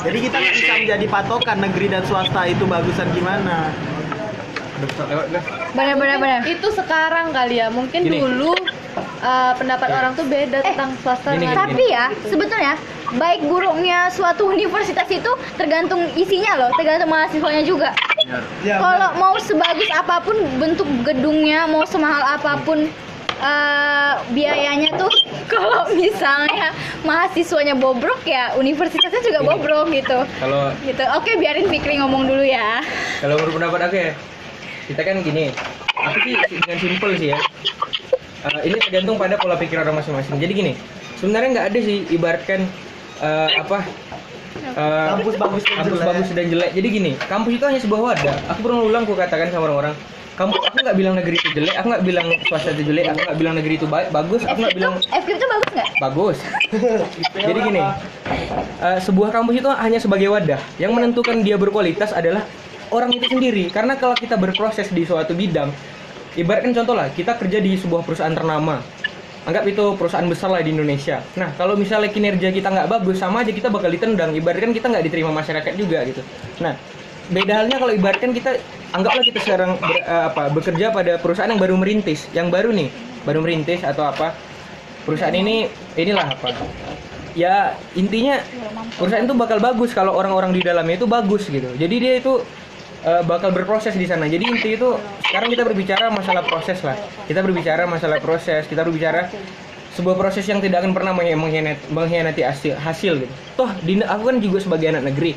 Jadi kita nggak Iya bisa sih. menjadi patokan negeri dan swasta itu bagusan gimana. Benar benar benar. itu sekarang kali ya mungkin Gini. dulu uh, pendapat orang tuh beda Eh, tentang swasta gini, gini. Tapi ya, sebetulnya baik buruknya suatu (laughs) universitas itu tergantung isinya loh, tergantung mahasiswanya juga. Ya, Kalau mau sebagus apa pun bentuk gedungnya, mau semahal apa pun eh, biayanya tuh, (laughs) kalau misalnya mahasiswanya bobrok ya universitasnya juga bobrok gitu. Kalau Gitu. Oke, biarin Fikri ngomong dulu ya. kalau menurut pendapat aku ya, kita kan gini. Aku sih dengan simpel sih ya. Eh, ini tergantung pada pola pikir orang masing-masing. Jadi gini, sebenarnya nggak ada sih ibaratkan eh, apa eh, Kampus bagus dan kampus jelek. bagus dan jelek. Jadi gini, kampus itu hanya sebuah wadah. Aku berulang-ulang aku katakan sama orang-orang, kampus aku nggak bilang negeri itu jelek, aku nggak bilang swasta itu jelek, aku nggak bilang negeri itu baik, bagus, aku nggak bilang FK itu bagus nggak? bagus. (laughs) Jadi gini, eh, sebuah kampus itu hanya sebagai wadah. Yang menentukan dia berkualitas adalah orang itu sendiri. Karena kalau kita berproses di suatu bidang, ibaratkan contoh lah, kita kerja di sebuah perusahaan ternama. Anggap itu perusahaan besar lah di Indonesia. Nah, kalau misalnya kinerja kita nggak bagus, sama aja kita bakal ditendang. Ibaratkan kita nggak diterima masyarakat juga gitu. Nah, beda halnya kalau ibaratkan kita anggaplah kita sekarang ber- eh, apa bekerja pada perusahaan yang baru merintis, yang baru nih, baru merintis atau apa perusahaan ini inilah apa ya intinya perusahaan itu bakal bagus kalau orang-orang di dalamnya itu bagus gitu jadi dia itu eh, bakal berproses di sana. Jadi inti itu sekarang kita berbicara masalah proses lah. Kita berbicara masalah proses, kita berbicara sebuah proses yang tidak akan pernah mengkhianati, mengkhianati hasil, hasil gitu. Toh di, aku kan juga sebagai anak negeri.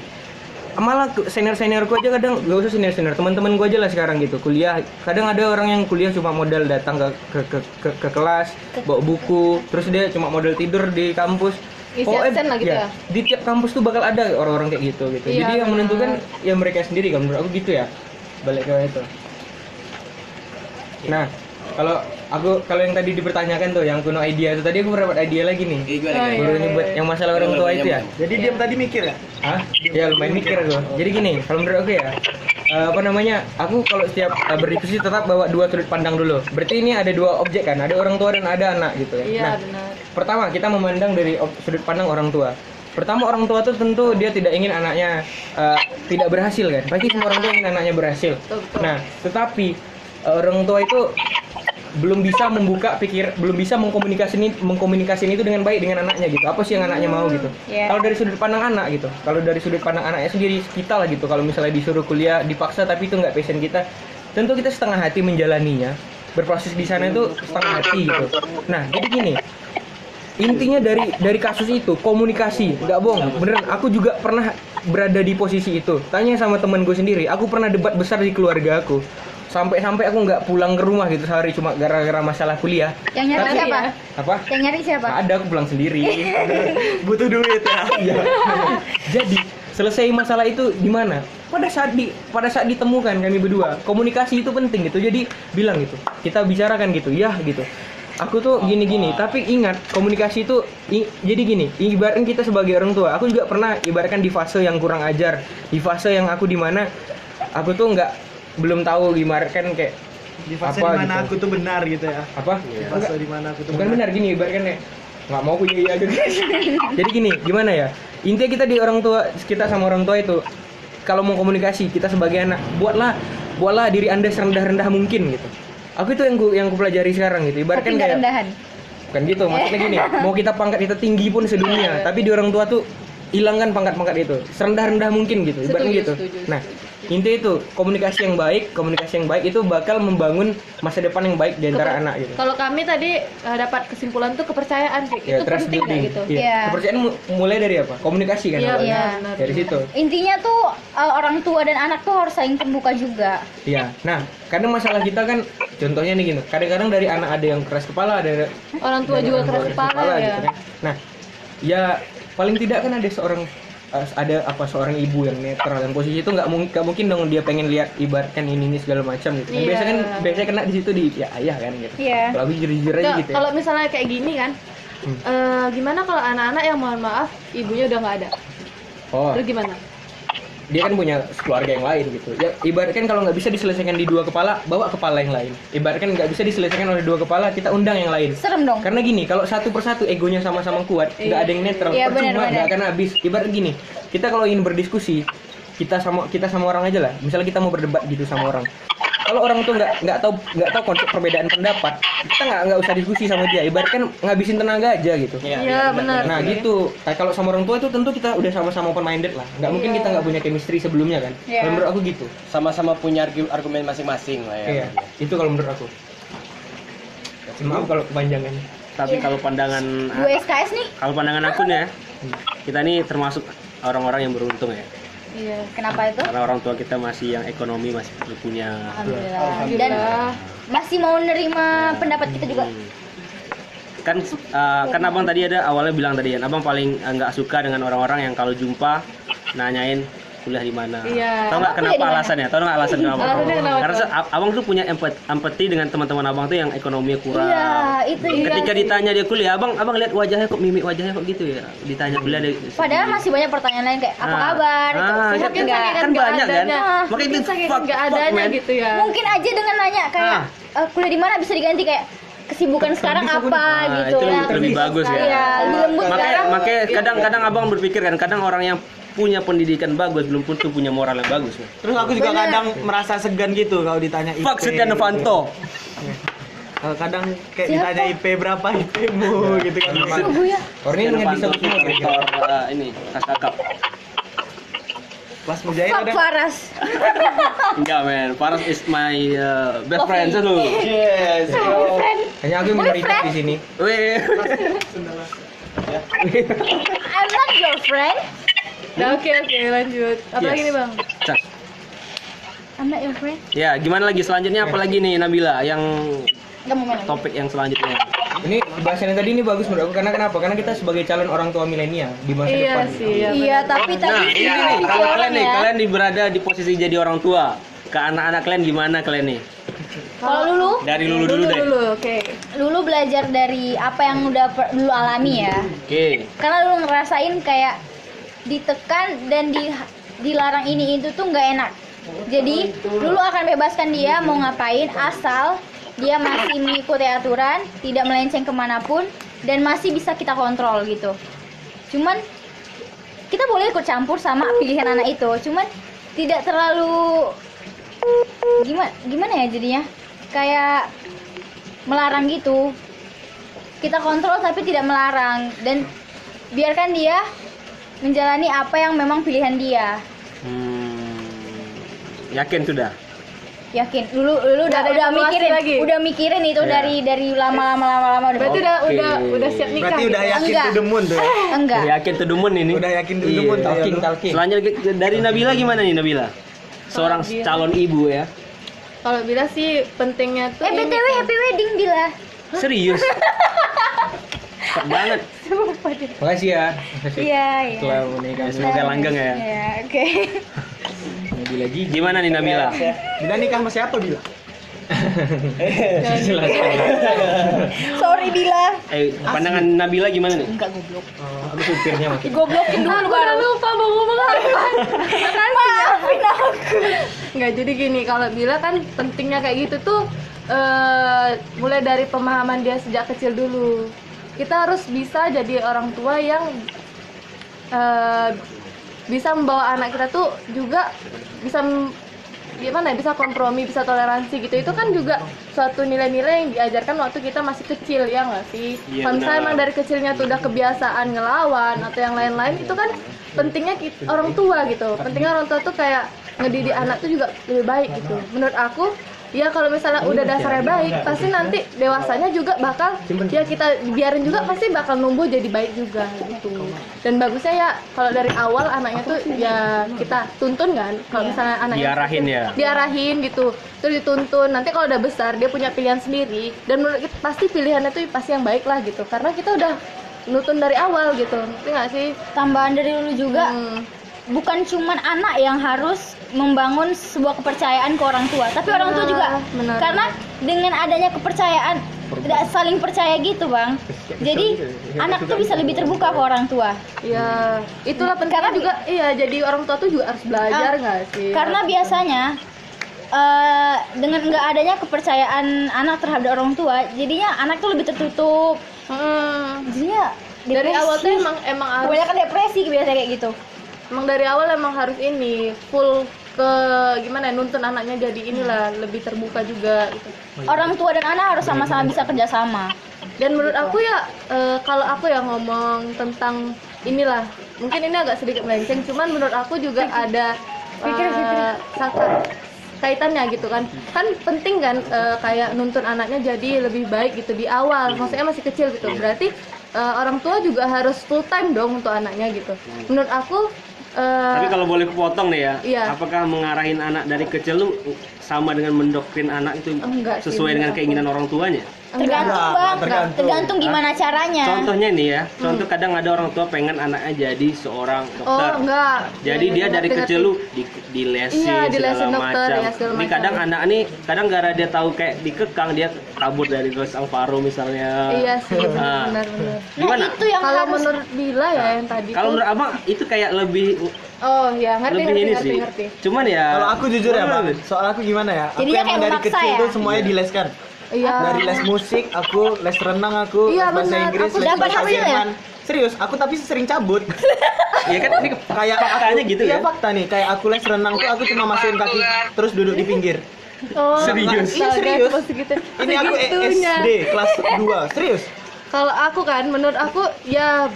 Malah senior seniorku aja kadang gak usah senior senior teman-teman gue aja lah sekarang gitu kuliah kadang ada orang yang kuliah cuma modal datang ke ke, ke, ke, ke kelas bawa buku terus dia cuma modal tidur di kampus Isi Oh, eh, absen lah gitu ya? di tiap kampus tuh bakal ada orang-orang kayak gitu gitu. Iya, Jadi yang menentukan ya mereka sendiri kan menurut aku gitu ya. Balik ke itu. Nah, kalau aku kalau yang tadi dipertanyakan tuh yang kuno idea itu tadi aku mendapat idea lagi nih. Eh, gimana, Oh, gimana? Baru iya, nyebut iya. yang masalah orang tua itu ya. Jadi diam tadi mikir ya? Hah? Ya lumayan mikir aku. Jadi gini, kalau menurut aku ya eh, apa namanya? Aku kalau setiap eh, berdiskusi tetap bawa dua sudut pandang dulu. Berarti ini ada dua objek kan, ada orang tua dan ada anak gitu ya. Iya Nah, benar. Pertama, kita memandang dari sudut pandang orang tua. Pertama, orang tua tuh tentu dia tidak ingin anaknya eh, tidak berhasil kan. Pasti semua orang tua ingin anaknya berhasil. Betul, betul. Nah, tetapi orang tua itu belum bisa membuka pikir, belum bisa mengkomunikasikan mengkomunikasikan itu dengan baik dengan anaknya gitu. Apa sih yang anaknya mau gitu? Iya. Kalau dari sudut pandang anak gitu. Kalau dari sudut pandang anaknya sendiri kita lah gitu. Kalau misalnya disuruh kuliah dipaksa tapi itu nggak passion kita, tentu kita setengah hati menjalaninya. Berproses di sana itu setengah hati gitu. Nah, jadi gini, intinya dari dari kasus itu komunikasi nggak bohong beneran aku juga pernah berada di posisi itu tanya sama temen gue sendiri aku pernah debat besar di keluarga aku sampai-sampai aku nggak pulang ke rumah gitu sehari cuma gara-gara masalah kuliah Yang nyari Tapi- siapa? apa Yang nyari siapa? Ada aku pulang sendiri (laughs) Butuh duit ya. (laughs) Iya. jadi selesai masalah itu di mana pada saat di pada saat ditemukan kami berdua komunikasi itu penting gitu jadi bilang gitu kita bicarakan gitu ya gitu aku tuh gini gini tapi ingat komunikasi itu i- jadi gini ibaratkan kita sebagai orang tua aku juga pernah ibaratkan di fase yang kurang ajar di fase yang aku di mana aku tuh nggak belum tahu gimana kan kayak Di fase Apa di mana gitu? aku tuh benar gitu ya. apa? Di fase di mana aku tuh bukan benar. gini ibaratkan kayak nggak mau punya iya gitu. (laughs) Jadi gini gimana ya? Intinya kita di orang tua kita sama orang tua itu kalau mau komunikasi kita sebagai anak buatlah buatlah diri anda serendah rendah mungkin gitu. Aku itu yang ku yang ku pelajari sekarang gitu. Ibaratkan kayak rendahan. bukan gitu maksudnya gini (laughs) mau kita pangkat kita tinggi pun sedunia tapi di orang tua tuh hilangkan pangkat-pangkat itu. Serendah rendah mungkin gitu ibaratnya Setuju, gitu. setuju, nah intinya itu komunikasi yang baik komunikasi yang baik itu bakal membangun masa depan yang baik di antara Keper- anak gitu Kalau kami tadi eh, dapat kesimpulan tuh kepercayaan kayak ya itu trust penting building gitu. Iya. Iya. kepercayaan mu- mulai dari apa komunikasi kan Iya, awalnya. Iya. benar. dari situ Intinya tuh uh, orang tua dan anak tuh harus saling terbuka juga. Iya. Nah, kadang masalah kita kan contohnya nih gini. Kadang-kadang dari anak ada yang keras kepala, ada Orang tua juga orang keras kepala ya. gitu kan. Nah, ya paling tidak kan ada seorang ada apa seorang ibu yang netral dan posisi itu nggak mungkin nggak mungkin dong dia pengen lihat ibaratkan ini ini segala macam gitu. Kan Iya. Biasanya kan biasanya kena di situ di ya ayah kan gitu. Iya. Kalau jujur-jujur aja gitu. Ya. Kalau misalnya kayak gini kan, Hmm. eh, gimana kalau anak-anak yang mohon maaf ibunya udah nggak ada, Oh, terus gimana? Dia kan punya keluarga yang lain gitu. Ya ibaratkan kalau nggak bisa diselesaikan di dua kepala, bawa kepala yang lain. Ibaratkan nggak bisa diselesaikan oleh dua kepala, kita undang yang lain. Serem dong. Karena gini, kalau satu persatu egonya sama-sama kuat, nggak ada yang netral, Iya, percuma, nggak akan habis. Ibarat gini, kita kalau ingin berdiskusi, kita sama kita sama orang aja lah. Misalnya kita mau berdebat gitu sama orang. Kalau orang tuh nggak nggak tahu nggak tahu konsep perbedaan pendapat, kita nggak nggak usah diskusi sama dia. Ibaratkan ngabisin tenaga aja gitu. Iya benar. Nah sih. gitu. Nah, kalau sama orang tua itu tentu kita udah sama-sama open minded lah. Nggak mungkin kita nggak punya chemistry sebelumnya kan. Iya. Kalau menurut aku gitu. sama-sama punya argu- argumen masing-masing lah ya Iya. Itu kalau menurut aku. Maaf kalau kepanjangan. Tapi kalau pandangan SKS nih. kalau pandangan aku nih ya, kita nih termasuk orang-orang yang beruntung ya. Iya. Kenapa itu? Karena orang tua kita masih yang ekonomi masih punya Alhamdulillah. Dan masih mau nerima pendapat kita juga. Hmm. kan uh, kan abang tadi ada awalnya bilang tadi kan abang paling uh, nggak suka dengan orang-orang yang kalau jumpa nanyain kuliah di mana Iya. tahu nggak kenapa alasannya tahu nggak alasan kenapa Alasannya kenapa karena abang tuh punya empati, empati dengan teman-teman abang tuh yang ekonominya kurang Iya, itu iya. ketika ditanya dia kuliah abang abang lihat wajahnya kok mimik wajahnya kok gitu ya ditanya kuliah dari Padahal masih banyak pertanyaan lain kayak apa Ah. kabar? Ah, itu iya, sehat Mungkin nggak? Kan banyak kan? Makanya itu Mungkin saking fuck- nggak fuck, adanya man. gitu ya. Mungkin aja dengan nanya kayak Ah. "Eh, kuliah di mana bisa diganti kayak kesibukan sekarang apa Ah, gitu itu ya. lebih, lebih bagus ya Iya, lebih lembut makanya makanya kadang-kadang abang berpikir kan kadang orang yang punya pendidikan bagus belum tentu punya moral yang bagus kan? Terus aku juga kadang merasa segan gitu kalau ditanya IP. Fuck Setia Novanto. Kalau kadang kayak Siapa? ditanya IP berapa IP-mu gitu kan. Ya. Orang ini nggak bisa semua ini kas kakap. Kelas Mujahid Fuck ada. Faras. Enggak men, Faras is my uh, best friend lu. Yes. Hanya aku yang minoritas di sini. Weh. (laughs) I'm not your friend. Nah, oke oke lanjut. Apa lagi nih bang? Cak. I'm not your friend. Ya, gimana lagi selanjutnya apa lagi nih Nabila yang topik yang selanjutnya? Ini bahasan yang tadi ini bagus menurut aku karena kenapa? Karena kita sebagai calon orang tua milenial di masa Iya depan. sih. Ya, Iya, tapi tadi Nah, ini iya, nih, kalau kalian nih, ya. kalian di berada di posisi jadi orang tua, ke anak-anak kalian gimana kalian nih? Kalau dulu, Dari lulu dulu deh. Dulu, oke. dulu belajar dari apa yang udah per- dulu alami ya. Oke. Karena dulu ngerasain kayak ditekan dan di dilarang ini itu tuh nggak enak. Jadi dulu akan bebaskan dia mau ngapain asal dia masih mengikuti aturan, tidak melenceng ke mana pun dan masih bisa kita kontrol gitu. Cuman kita boleh ikut campur sama pilihan anak itu, cuman tidak terlalu gimana gimana ya jadinya kayak melarang gitu. Kita kontrol tapi tidak melarang dan biarkan dia menjalani apa yang memang pilihan dia. Hmm, yakin sudah? Yakin. Dulu dulu udah udah mikirin, lagi? udah mikirin itu Iya. dari dari lama-lama lama-lama udah. Berarti udah Oke. udah udah siap nikah. Berarti udah gitu. yakin Enggak. to the moon tuh ya. (laughs) enggak. Yakin tuh demen ini? Udah yakin to the moon tuh ya. Talking, talking. Selanjutnya dari Nabila gimana nih Nabila? Seorang calon ibu ya. Kalau bila sih pentingnya tuh Eh BTW happy wedding bila. Serius? (laughs) Cepet banget. Makasih ya. Makasih. Iya, iya. Setelah menikah. Semoga langgeng ya. Iya, oke. Nabi lagi. Gimana nih Nabila? Bila nikah sama siapa bila? (laughs) Sorry bila. Eh, pandangan Nabila gimana nih? Enggak goblok. Aku supirnya maksudnya. Goblokin dulu Aku udah baru. lupa mau ngomong apa. Maafin aku. Nggak jadi gini, kalau bila kan pentingnya kayak gitu tuh eh, mulai dari pemahaman dia sejak kecil dulu. Kita harus bisa jadi orang tua yang eh, bisa membawa anak kita tuh juga bisa gimana ya bisa kompromi bisa toleransi gitu. Itu kan juga suatu nilai-nilai yang diajarkan waktu kita masih kecil ya nggak sih? Iya, kalau misalnya emang dari kecilnya tuh udah kebiasaan ngelawan atau yang lain-lain itu kan pentingnya kit- orang tua gitu. Pentingnya orang tua tuh kayak ngedidik anak tuh juga lebih baik gitu. Menurut aku ya kalau misalnya udah dasarnya baik pasti nanti dewasanya juga bakal ya kita biarin juga pasti bakal numbuh jadi baik juga gitu. Dan bagusnya ya kalau dari awal anaknya tuh ya kita tuntun kan kalau misalnya anaknya Diarahin ya. diarahin gitu terus dituntun. Nanti kalau udah besar dia punya pilihan sendiri. Dan menurut kita pasti pilihannya tuh pasti yang baik lah gitu. Karena kita udah nutun dari awal gitu. Ngerti nggak sih? Tambahan dari dulu juga. Hmm. Bukan cuman anak yang harus membangun sebuah kepercayaan ke orang tua, tapi orang tua juga. benar. Karena dengan adanya kepercayaan tidak saling percaya gitu, Bang. Jadi anak tuh bisa lebih terbuka ke orang tua. ya itulah penting Karena juga iya jadi orang tua tuh juga harus belajar Ah, nggak sih Karena biasanya eh, dengan nggak adanya kepercayaan anak terhadap orang tua, jadinya anak tuh lebih tertutup. Hmm. Jadinya dari depresi. awal tuh emang emang harus kebanyakan depresi biasanya kayak gitu. Emang dari awal emang harus ini full ke gimana ya, nuntun anaknya jadi inilah lebih terbuka juga gitu. Orang tua dan anak harus sama-sama bisa kerjasama. dan menurut aku ya eh, kalau aku ya ngomong tentang inilah mungkin ini agak sedikit melenceng cuman menurut aku juga ada eh, sangat kaitannya gitu kan. Kan penting kan eh, kayak nuntun anaknya jadi lebih baik gitu di awal maksudnya masih kecil gitu. Berarti eh, orang tua juga harus full time dong untuk anaknya gitu. Menurut aku eh, Tapi kalau boleh kupotong nih ya, Iya. apakah mengarahin anak dari kecil lu sama dengan mendoktrin anak itu Enggak sih, sesuai dengan menurut aku. keinginan orang tuanya? Tergantung, Bang. tergantung. Tergantung gimana caranya. Contohnya nih ya, contoh kadang ada orang tua pengen anaknya jadi seorang dokter. Hmm. oh enggak Jadi Iya, dia iya, dari ngerti, kecil ngerti. lu di, dilesin Iya, dilesin segala dokter, macam. ya, segala Ini macam. kadang anak nih kadang gara dia tahu kayak dikekang dia kabur dari kelas Alvaro misalnya. iya sih Ah. benar benar Gimana? Nah, itu yang kalau harus menurut Bila ya yang tadi Kalau menurut abang itu kayak lebih oh ya ngerti lebih ngerti ini ngerti sih. ngerti Cuman ya. Kalau aku jujur ya, Bang. Soal aku gimana ya? Aku Jadinya emang kayak dari memaksa kecil ya? tuh semuanya Iya. dileskan. Iya Dari les musik, aku les renang aku, Iya, bahasa benar. Inggris, Aku les dapat bahasa hasil ya? Jerman. Serius, aku tapi sering cabut. (laughs) Iya kan ini kayak faktanya aku, gitu iya, kan? fakta nih, kayak aku les renang tuh aku cuma masukin kaki terus duduk di pinggir. oh Serius? Iya, serius. segitu Ini aku E-. SD kelas 2. Serius. kalau aku kan menurut aku ya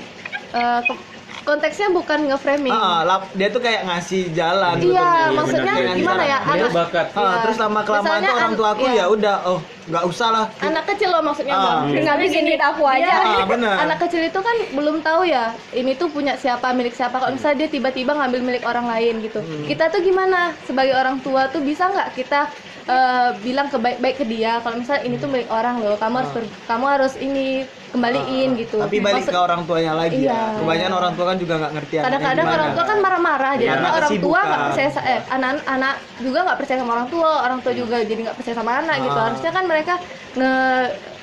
ke- konteksnya bukan nge-framing. Ah, lap- dia tuh kayak ngasih jalan Iya, sebetulnya. maksudnya Bener, kayak gimana ngasih ya? jalan. Anak bakat Ah, Iya. terus lama kelamaan tuh orang an- tua aku iya. ya udah oh nggak usah lah anak kecil loh maksudnya Ah. bang Iya. Ngabisin duit aku aja. Iya, Ah, bener. anak kecil itu kan belum tahu ya ini tuh punya siapa milik siapa kalau misalnya dia tiba-tiba ngambil milik orang lain gitu Hmm. kita tuh gimana sebagai orang tua tuh bisa nggak kita eh, bilang ke baik-baik ke dia kalau misalnya ini tuh milik orang loh kamu harus ber- kamu harus ini kembaliin gitu. Ah. tapi balik Maksud- ke orang tuanya lagi Iya. ya kebanyakan orang tua kan juga nggak ngerti kadang-kadang orang tua kan marah-marah jadi Karena orang tua nggak percaya eh anak-anak juga nggak percaya sama orang tua orang tua juga jadi nggak percaya sama anak gitu. Ah. harusnya kan mereka nge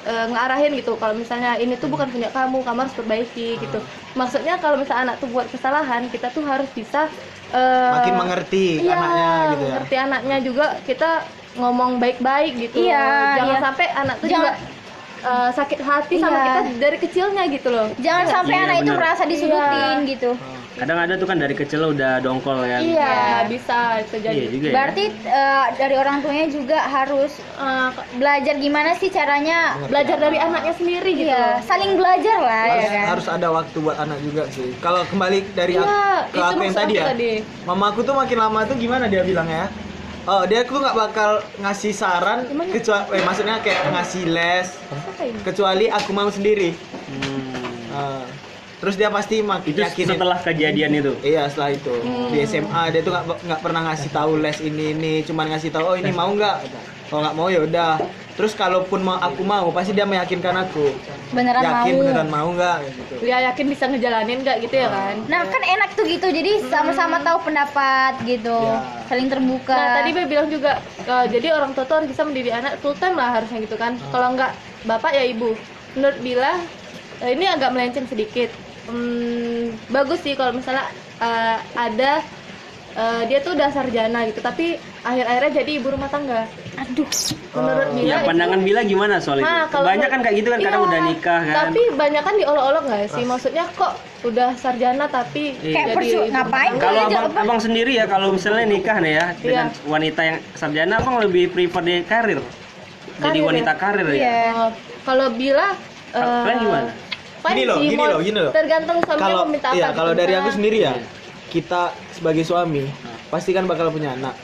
eh, ngarahin gitu kalau misalnya ini tuh bukan punya kamu kamu harus perbaiki gitu. Maksudnya kalau misalnya anak tuh buat kesalahan kita tuh harus bisa eh, makin mengerti iya, anaknya gitu ya. mengerti anaknya juga kita ngomong baik-baik gitu Iya, jangan iya. sampai anak tuh Jangan- juga eh, sakit hati sama Iya. kita dari kecilnya gitu loh Jangan sampai Iya, anak itu bener. merasa disudutin Iya. gitu. kadang ada tuh kan dari kecil udah dongkol ya iya bisa itu jadi iya juga ya. Berarti eh, dari orang tuanya juga harus eh, belajar gimana sih caranya belajar dari anaknya sendiri gitu Iya, saling belajar lah ya harus, kan. harus ada waktu buat anak juga sih kalau kembali dari Iya, aku, ke itu aku yang tadi ya tadi. mama aku tuh makin lama tuh gimana dia bilang ya Oh, dia tuh nggak bakal ngasih saran kecuali, eh, maksudnya kayak ngasih les, kecuali aku mau sendiri. Hmm. Ah. Terus dia pasti mak itu yakinin. setelah kejadian itu? Iya setelah itu. Di SMA dia tuh nggak nggak pernah ngasih tahu les ini ini, cuman ngasih tahu oh ini mau nggak, kalau nggak mau ya udah. Terus kalaupun mau aku mau pasti dia meyakinkan aku. Beneran Yakin mau. beneran mau nggak? Gitu. ya yakin bisa ngejalanin nggak gitu ya kan? Nah kan enak tuh gitu, jadi sama-sama tahu pendapat gitu, Ya. saling terbuka. nah tadi Be bilang juga eh, jadi orang tua tuh harus bisa mendidik anak full time lah harusnya gitu kan. Kalau nggak bapak ya ibu menurut Bila eh, ini agak melenceng sedikit Hmm, bagus sih kalau misalnya eh, ada eh, dia tuh udah sarjana gitu tapi akhir-akhirnya jadi ibu rumah tangga. Aduh, menurut Bila ya itu- pandangan Bila gimana soal itu? Nah, kalau banyak kan kayak gitu kan kadang Iya, udah nikah kan. Tapi banyak kan diolok-olok nggak sih? Maksudnya kok udah sarjana tapi Iya. kayak jadi percu ibu ngapain kalau aja, abang, Bang? abang sendiri ya kalau misalnya nikah nih ya dengan wanita yang sarjana abang lebih prefer di karir? Jadi Karir ya? wanita karir ya? Iya. Oh, kalau Bila kalian gimana fine Gini loh, sih, gini loh, gini loh. Tergantung suaminya Kalau mau minta apa. iya, kalau dari aku sendiri ya, kita sebagai suami pasti kan bakal punya anak.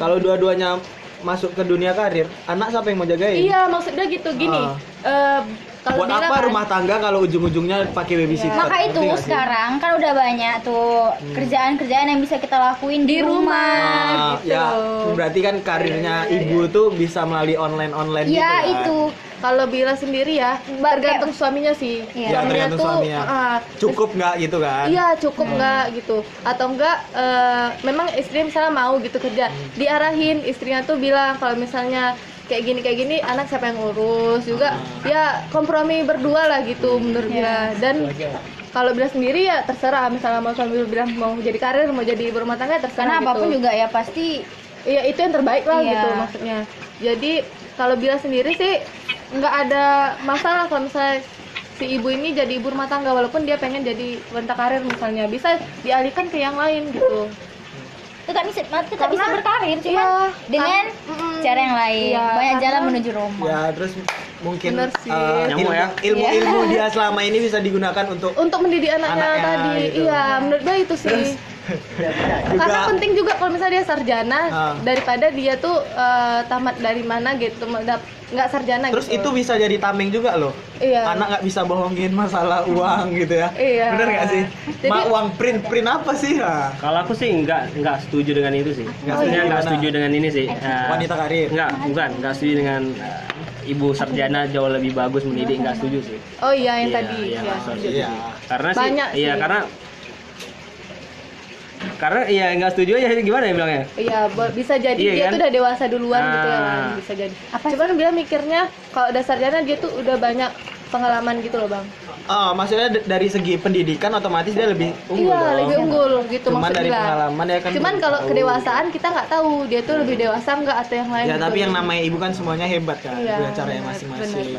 Kalau dua-duanya masuk ke dunia karir, anak siapa yang mau jagain? Iya, maksudnya gitu gini. Ah. eh, kalau Buat apa kan- rumah tangga kalau ujung-ujungnya pakai babysitter? Maka itu sekarang kan udah banyak tuh kerjaan-kerjaan yang bisa kita lakuin di, rumah. Ah, gitu. ya, berarti kan karirnya ibu tuh bisa melalui online-online gitu Ya kan? itu. kalau Bila sendiri ya, tergantung suaminya sih. Iya. Ya, tergantung suaminya. ah, Cukup nggak gitu kan? Iya cukup nggak gitu atau enggak eh, memang istri misalnya mau gitu kerja diarahin istrinya tuh bilang kalau misalnya kayak gini kayak gini anak siapa yang ngurus juga ya kompromi berdua lah gitu menurut Bila dan kalau Bila sendiri ya terserah misalnya mau suami bilang mau jadi karir mau jadi ibu rumah tangga terserah Karena gitu. apa pun juga ya pasti Iya itu yang terbaik lah Iya. gitu maksudnya. Jadi kalau Bila sendiri sih nggak ada masalah kalau misalnya si ibu ini jadi ibu rumah tangga walaupun dia pengen jadi wanita karir misalnya bisa dialihkan ke yang lain gitu. tetap bisa tetap Karena- bisa berkarir cuma Iya, dengan mm, cara yang lain. iya, Banyak jalan karena- menuju Roma. Ya, terus mungkin Bener sih. eh, Nyamuk ilmu, ya? ilmu-ilmu dia selama ini bisa digunakan untuk Untuk mendidik anaknya, Anaknya, tadi, gitu. iya menurut gue itu sih. juga Karena penting juga kalau misalnya dia sarjana Ah. daripada dia tuh eh, tamat dari mana gitu, nggak sarjana Terus gitu. itu bisa jadi tameng juga loh. Iya. Anak nggak bisa bohongin masalah uang gitu ya. Iya. Bener nggak sih? Jadi- Ma uang print print apa sih? Nah, kalau aku sih nggak nggak setuju dengan itu sih Nggak maksudnya setuju nggak setuju dengan ini sih Eh, wanita karir. nggak bukan nggak setuju dengan eh, ibu sarjana jauh lebih bagus mendidik nggak setuju sih Oh iya yang Iya, tadi. iya, iya. Iya. karena sih Banyak iya sih. karena karena iya nggak setuju aja gimana ya bilangnya Iya, bisa jadi Iya dia kan? tuh udah dewasa duluan gitu ya kan, Ah. bisa jadi. Apa? Cuman dia mikirnya kalau udah sarjana dia tuh udah banyak pengalaman gitu loh, Bang. Ah, maksudnya dari segi pendidikan otomatis dia lebih unggul iya, dong. lebih unggul gitu Cuman maksud dari pengalaman ya kan Cuman kalau tahu. kedewasaan kita nggak tahu dia tuh lebih dewasa nggak atau yang lain. Ya gitu. tapi yang namanya ibu kan semuanya hebat kan, Iya, punya caranya masing-masing.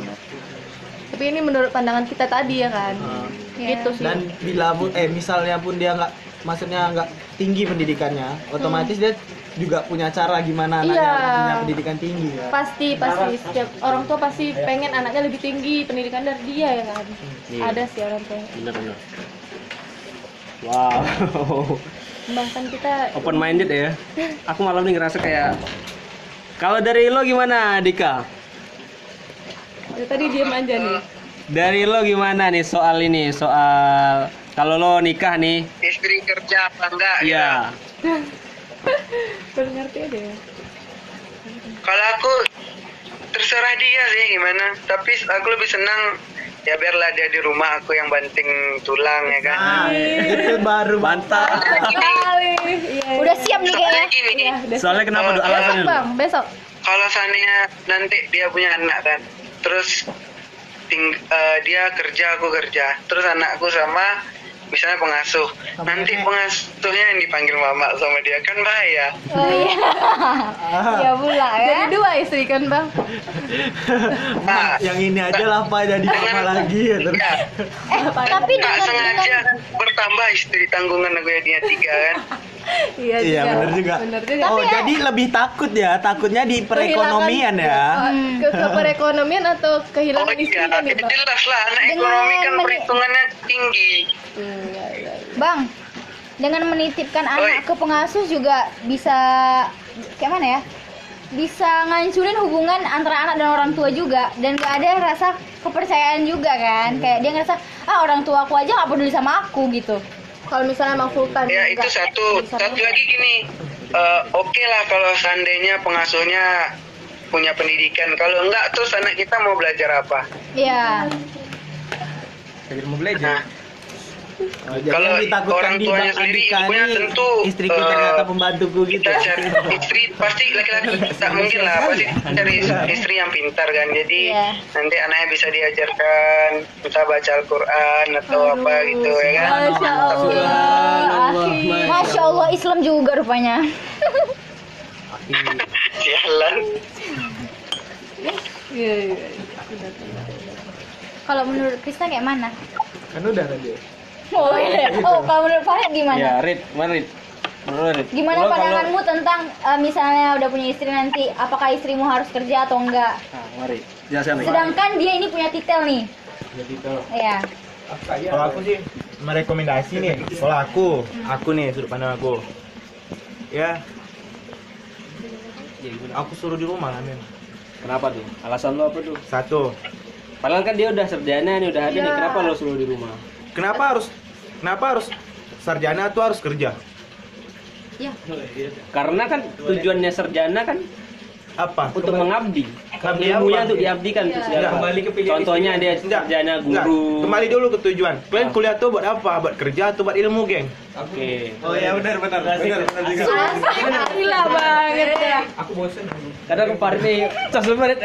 Tapi ini menurut pandangan kita tadi ya kan. Ah. Gitu sih. Dan bila pun eh misalnya pun dia nggak maksudnya nggak tinggi pendidikannya, otomatis dia juga punya cara gimana anaknya Hmm. Iya. punya pendidikan tinggi ya. pasti pasti setiap orang tua pasti pengen anaknya lebih tinggi pendidikan dari dia ya kan. Iya. Ada sih orang tua. bener bener Wow. Bahkan kita Open minded ya. (laughs) Aku malam ini ngerasa kayak kalau dari lo gimana, Dika? ya, tadi diem aja nih. Dari lo gimana nih soal ini? Soal kalau lo nikah nih, kerja apa enggak? gitu. iya. (laughs) Baru ngerti aja ya. Kalau aku terserah dia sih gimana. Tapi aku lebih senang ya biarlah dia di rumah aku yang banting tulang ya kan. Nah, itu baru Mantap. Kali. Iya. Udah siap nih kayaknya. Soalnya gini, Iya, udah. Soalnya kenapa Oh, do alasannya? Bang, besok. kalau seandainya nanti dia punya anak kan, terus ting eh, dia kerja aku kerja, terus anakku sama misalnya pengasuh, nanti pengasuhnya yang dipanggil mama sama dia kan bahaya. Oh iya. ya pula Jadi ya. dua istri kan, Bang? (laughs) Nah, yang ini aja lah pak jadi apa lagi ya terus ya, Eh, tapi dengan sengaja dengan bertambah istri tanggungan aku ya tiga kan. (laughs) Iya, iya benar juga Bener juga. oh jadi lebih takut ya takutnya di perekonomian Kehilangan- ya Oh, ke, ke perekonomian atau Oh kehilangan iya, nih, Bang? jelas lah anak Dengan ekonomi kan meni- perhitungannya tinggi. Hmm, iya, iya. Bang, dengan menitipkan Oi. anak ke pengasuh juga bisa kayak mana ya? Bisa ngancurin hubungan antara anak dan orang tua juga dan gak ada rasa kepercayaan juga kan? Kayak dia ngerasa ah orang tua aku aja gak peduli sama aku gitu. Kalau misalnya emang full time Ya itu satu. Satu lagi gini, eh, oke lah kalau seandainya pengasuhnya punya pendidikan. Kalau enggak, terus anak kita mau belajar apa? Iya. Mau belajar. Oh, Kalau yang ditakutkan orang di tuanya Bang sendiri, Andika ibunya tentu, istriku eh, ternyata pembantuku gitu Kita cari istri pasti laki-laki (laughs) tak mungkin lah pasti cari istri yang pintar kan. Jadi Iya. nanti anaknya bisa diajarkan kita baca Al-Quran atau apa gitu ya kan. Masya Allah. Masya Allah Islam juga rupanya. (laughs) Sialan. Iya, iya. Kalau menurut Krista kayak mana? Kan udah tadi. Oh, iya. oh kalau menurut Farid gimana? Ya, Rit, mana Rit? Menurut? Gimana Lo kalau- pandanganmu tentang eh, misalnya udah punya istri nanti apakah istrimu harus kerja atau enggak? Ah, mari. Jelasin Rit. Sedangkan dia ini punya titel nih. jadi itu Iya. kalau aku sih merekomendasi nih kalau aku aku nih sudut pandang aku ya aku suruh di rumah lah men Kenapa tuh? Alasan lo apa tuh? satu Padahal kan dia udah sarjana nih, udah ada nih. Iya. Kenapa lo suruh di rumah? Kenapa harus kenapa harus sarjana tuh harus kerja? Karena kan tujuannya sarjana kan apa untuk mengabdi. Mengabdi Ilmunya apa? untuk diabdikan tuh segala. Enggak. Kembali ke pilihan Contohnya dia Enggak, sarjana enggak. guru. Kembali dulu ke tujuan. Kalian Ah. kuliah tuh buat apa? Buat kerja atau buat ilmu, geng? Oke. Oh ya benar benar. Benar benar juga. Gila banget ya. Aku bosen. Kadang kemarin nih, cas lu Farid.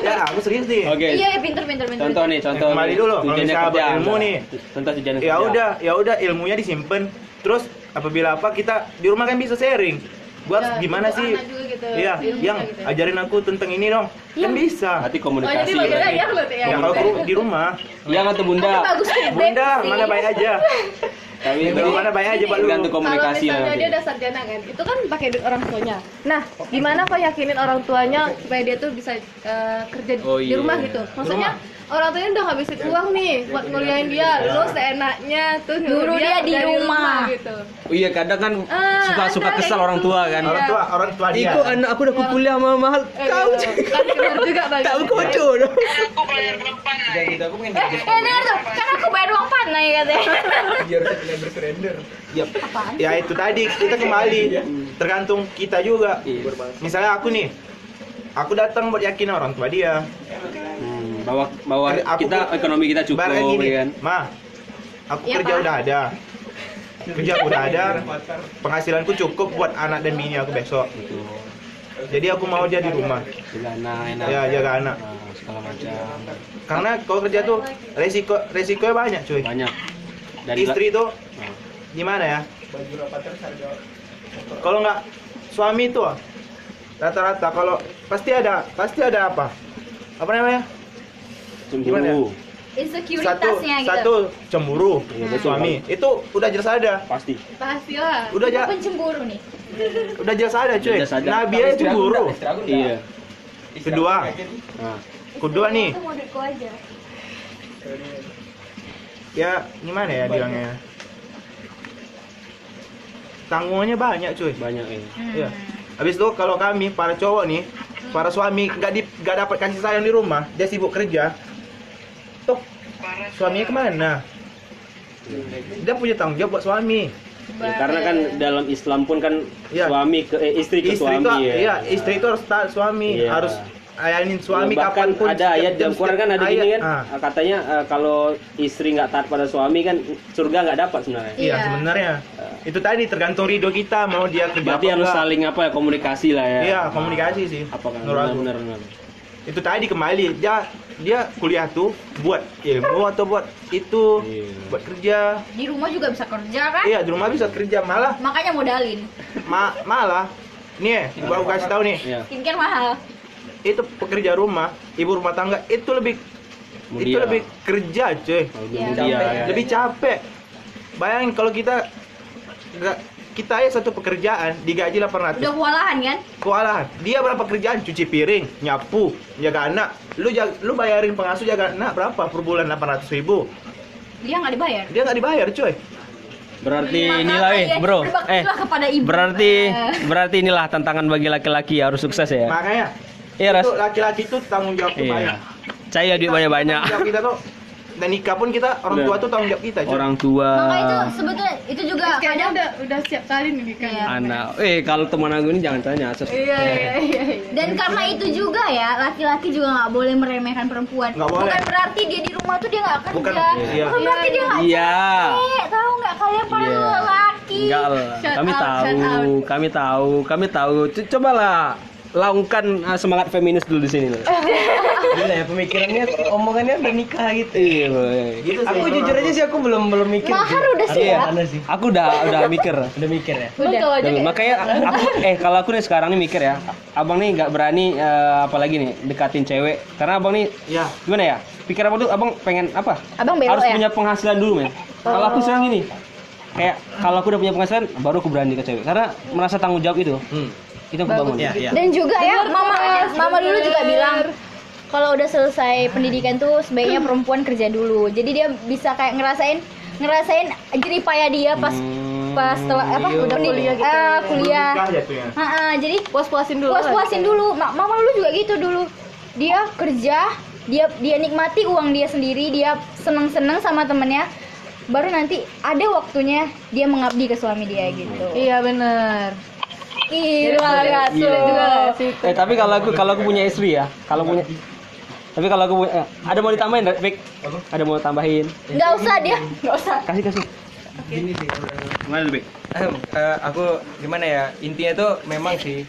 Ya, aku serius nih. Oke. Iya, iya, pinter pinter pinter. Contoh nih, contoh. Kembali nih. dulu, kalau Tujuannya misalnya kerja, buat ilmu enggak. nih. Contoh tujuan Ya udah, ya udah ilmunya disimpan. Terus apabila apa kita di rumah kan bisa sharing. Buat Ya, gimana sih? gitu, Iya, yang gitu. ajarin aku tentang ini dong. Kan bisa. Berarti Oh komunikasi. jadi bagaimana berarti. ya ya? Ya kalau aku di rumah, (laughs) Yang atau bunda? Bunda mana baik aja. Tapi Di mana baik aja buat lu. komunikasi Kalau misalnya nanti. dia udah sarjana kan, itu kan pakai duit orang tuanya. Nah, gimana kok yakinin orang tuanya supaya dia tuh bisa eh, kerja di- Oh, di iya. rumah gitu? Maksudnya orang tuanya udah ngabisin uang nih buat nguliahin dia, lu seenaknya tuh Nyuruh dia di kerja rumah. gitu. Oh iya kadang kan Ah, suka suka ada kesal orang gitu. tua kan. Orang tua, orang tua dia. Iko anak aku udah kuliah mahal mahal. Eh, Kau gitu. kan juga bang. tahu kocok dong. Aku belajar depan Udah gitu aku pengen Eh, eh tuh, kan aku bayar uang panai katanya. biar saya bersurrender. Ya, ya itu tadi kita kembali tergantung kita juga. Iya. Misalnya aku nih, aku datang buat yakin orang tua dia. Bahwa bahwa Eh, aku kita ber- ekonomi kita cukup gini, ya kan. Ma, aku Iya, kerja Pak. udah ada. Kerja udah ada, penghasilanku cukup buat anak dan bini aku besok. Jadi aku mau dia di rumah. Jaga anak. Ya, jaga anak. Nah, segala macam. Karena kalau kerja tuh resiko resikonya banyak cuy. Banyak. Dari Istri tuh Nah, gimana ya? Kalau nggak suami tuh rata-rata kalau pasti ada pasti ada apa? Apa namanya? Gimana cemburu. Satu Insecuritasnya gitu. satu cemburu Iya, betul. suami. Itu udah jelas ada. Pasti. Pasti lah. Udah Aku ja, pencemburu nih. udah jelas ada cuy. Jelas ada. Nabi aja cemburu. Iya. Kedua, Nah, kedua nih, ya gimana ya bilangnya? tanggungannya banyak cuy banyak ini Iya. Habis itu kalau kami para cowok nih, para suami nggak di nggak dapat kasih sayang di rumah, dia sibuk kerja. Toh suaminya ke mana? Dia punya tanggung jawab buat suami. Ya, karena kan dalam Islam pun kan Iya. suami ke eh, istri ke Istri suami itu, ya. iya, istri itu harus taat suami, Iya. harus ayanin suami bahkan kapan pun. ada ayat jam, dalam Quran kan ada gini ayat. kan Ah, katanya eh, kalau istri nggak taat pada suami kan surga nggak dapat sebenarnya iya, sebenarnya. Itu tadi tergantung ridho kita mau dia kerja berarti apa harus saling apa ya komunikasi lah ya Iya, komunikasi sih. apakah menurut aku. benar benar Itu tadi kembali dia dia kuliah tuh buat ilmu atau buat itu, Iya. buat kerja. Di rumah juga bisa kerja kan? Iya, di rumah bisa kerja malah Makanya modalin. ma malah nih baru kasih tahu nih Iya. Skincare mahal. itu pekerja rumah ibu rumah tangga itu lebih itu Mulia. lebih kerja cuy Iya. mulia, lebih capek bayangin kalau kita nggak kita ya satu pekerjaan digaji 800 Udah kewalahan kan? kewalahan. Dia berapa kerjaan? Cuci piring nyapu jaga anak. Lu jag, lu bayarin pengasuh jaga anak berapa per bulan? 800 ribu. Dia nggak dibayar. dia nggak dibayar cuy. Berarti Makanya inilah eh bro. eh kepada ibu. berarti Eh. berarti inilah tantangan bagi laki-laki harus sukses ya? Makanya iya ras. laki-laki itu tanggung jawab tuh banyak iya saya duit banyak banyak Tanggung jawab kita tuh dan nikah pun kita orang Udah. tua tuh tanggung jawab kita cuy. orang tua Maka itu sebetulnya itu juga Kayaknya kadang udah udah siap kali nih kan. Iya. anak eh kalau teman aku ini jangan tanya. Iya iya iya. iya. dan karena itu juga ya laki-laki juga nggak boleh meremehkan perempuan. Nggak boleh. Bukan berarti dia di rumah tuh dia nggak kerja. Bukan, Bukan, iya. berarti dia nggak Iya. capek. Tahu nggak kalian para Iya. lelaki? Enggak lah. Kami tahu, kami tahu, kami tahu. Cobalah laungkan uh, semangat feminis dulu di sini. loh. (laughs) Gila ya pemikirannya omongannya udah nikah gitu. Iya, boy. Gitu sih, Aku jujur aku. aja sih aku belum belum mikir. Mahar sih. udah Iya, bener sih. Aku udah udah mikir. Udah mikir ya. Dulu. kayak- Makanya aku eh kalau aku nih sekarang nih mikir ya, abang nih nggak berani eh, apalagi nih dekatin cewek karena abang nih ya gimana ya? Pikir apa tuh abang pengen apa? Abang belok Harus ya? punya penghasilan dulu men. Kalau aku sekarang gini, kayak kalau aku udah punya penghasilan baru aku berani ke cewek karena merasa tanggung jawab itu. Hmm. Itu aku bangun. Iya, iya. Dan juga ya mama mama dulu juga bilang kalau udah selesai pendidikan tuh sebaiknya perempuan kerja dulu. Jadi dia bisa kayak ngerasain ngerasain jerih payah dia pas Hmm, pas setelah apa iya. udah kuliah gitu. Ah, kuliah. Ah, ah, jadi puas-puasin dulu. puas-puasin dulu. Ma- mama dulu juga gitu dulu. Dia kerja, dia dia nikmati uang dia sendiri, dia seneng-seneng sama temennya. Baru nanti ada waktunya dia mengabdi ke suami dia gitu. Iya bener. Tuh. Juga nggak sih? Eh tapi kalau aku kalau aku punya istri ya, kalau punya tapi kalau aku punya, eh, ada mau ditambahin, Bek? Ada mau tambahin? Nggak usah dia, nggak usah. Kasih kasih. Gini sih. Gimana? Ahem, eh, aku gimana ya intinya tuh memang sih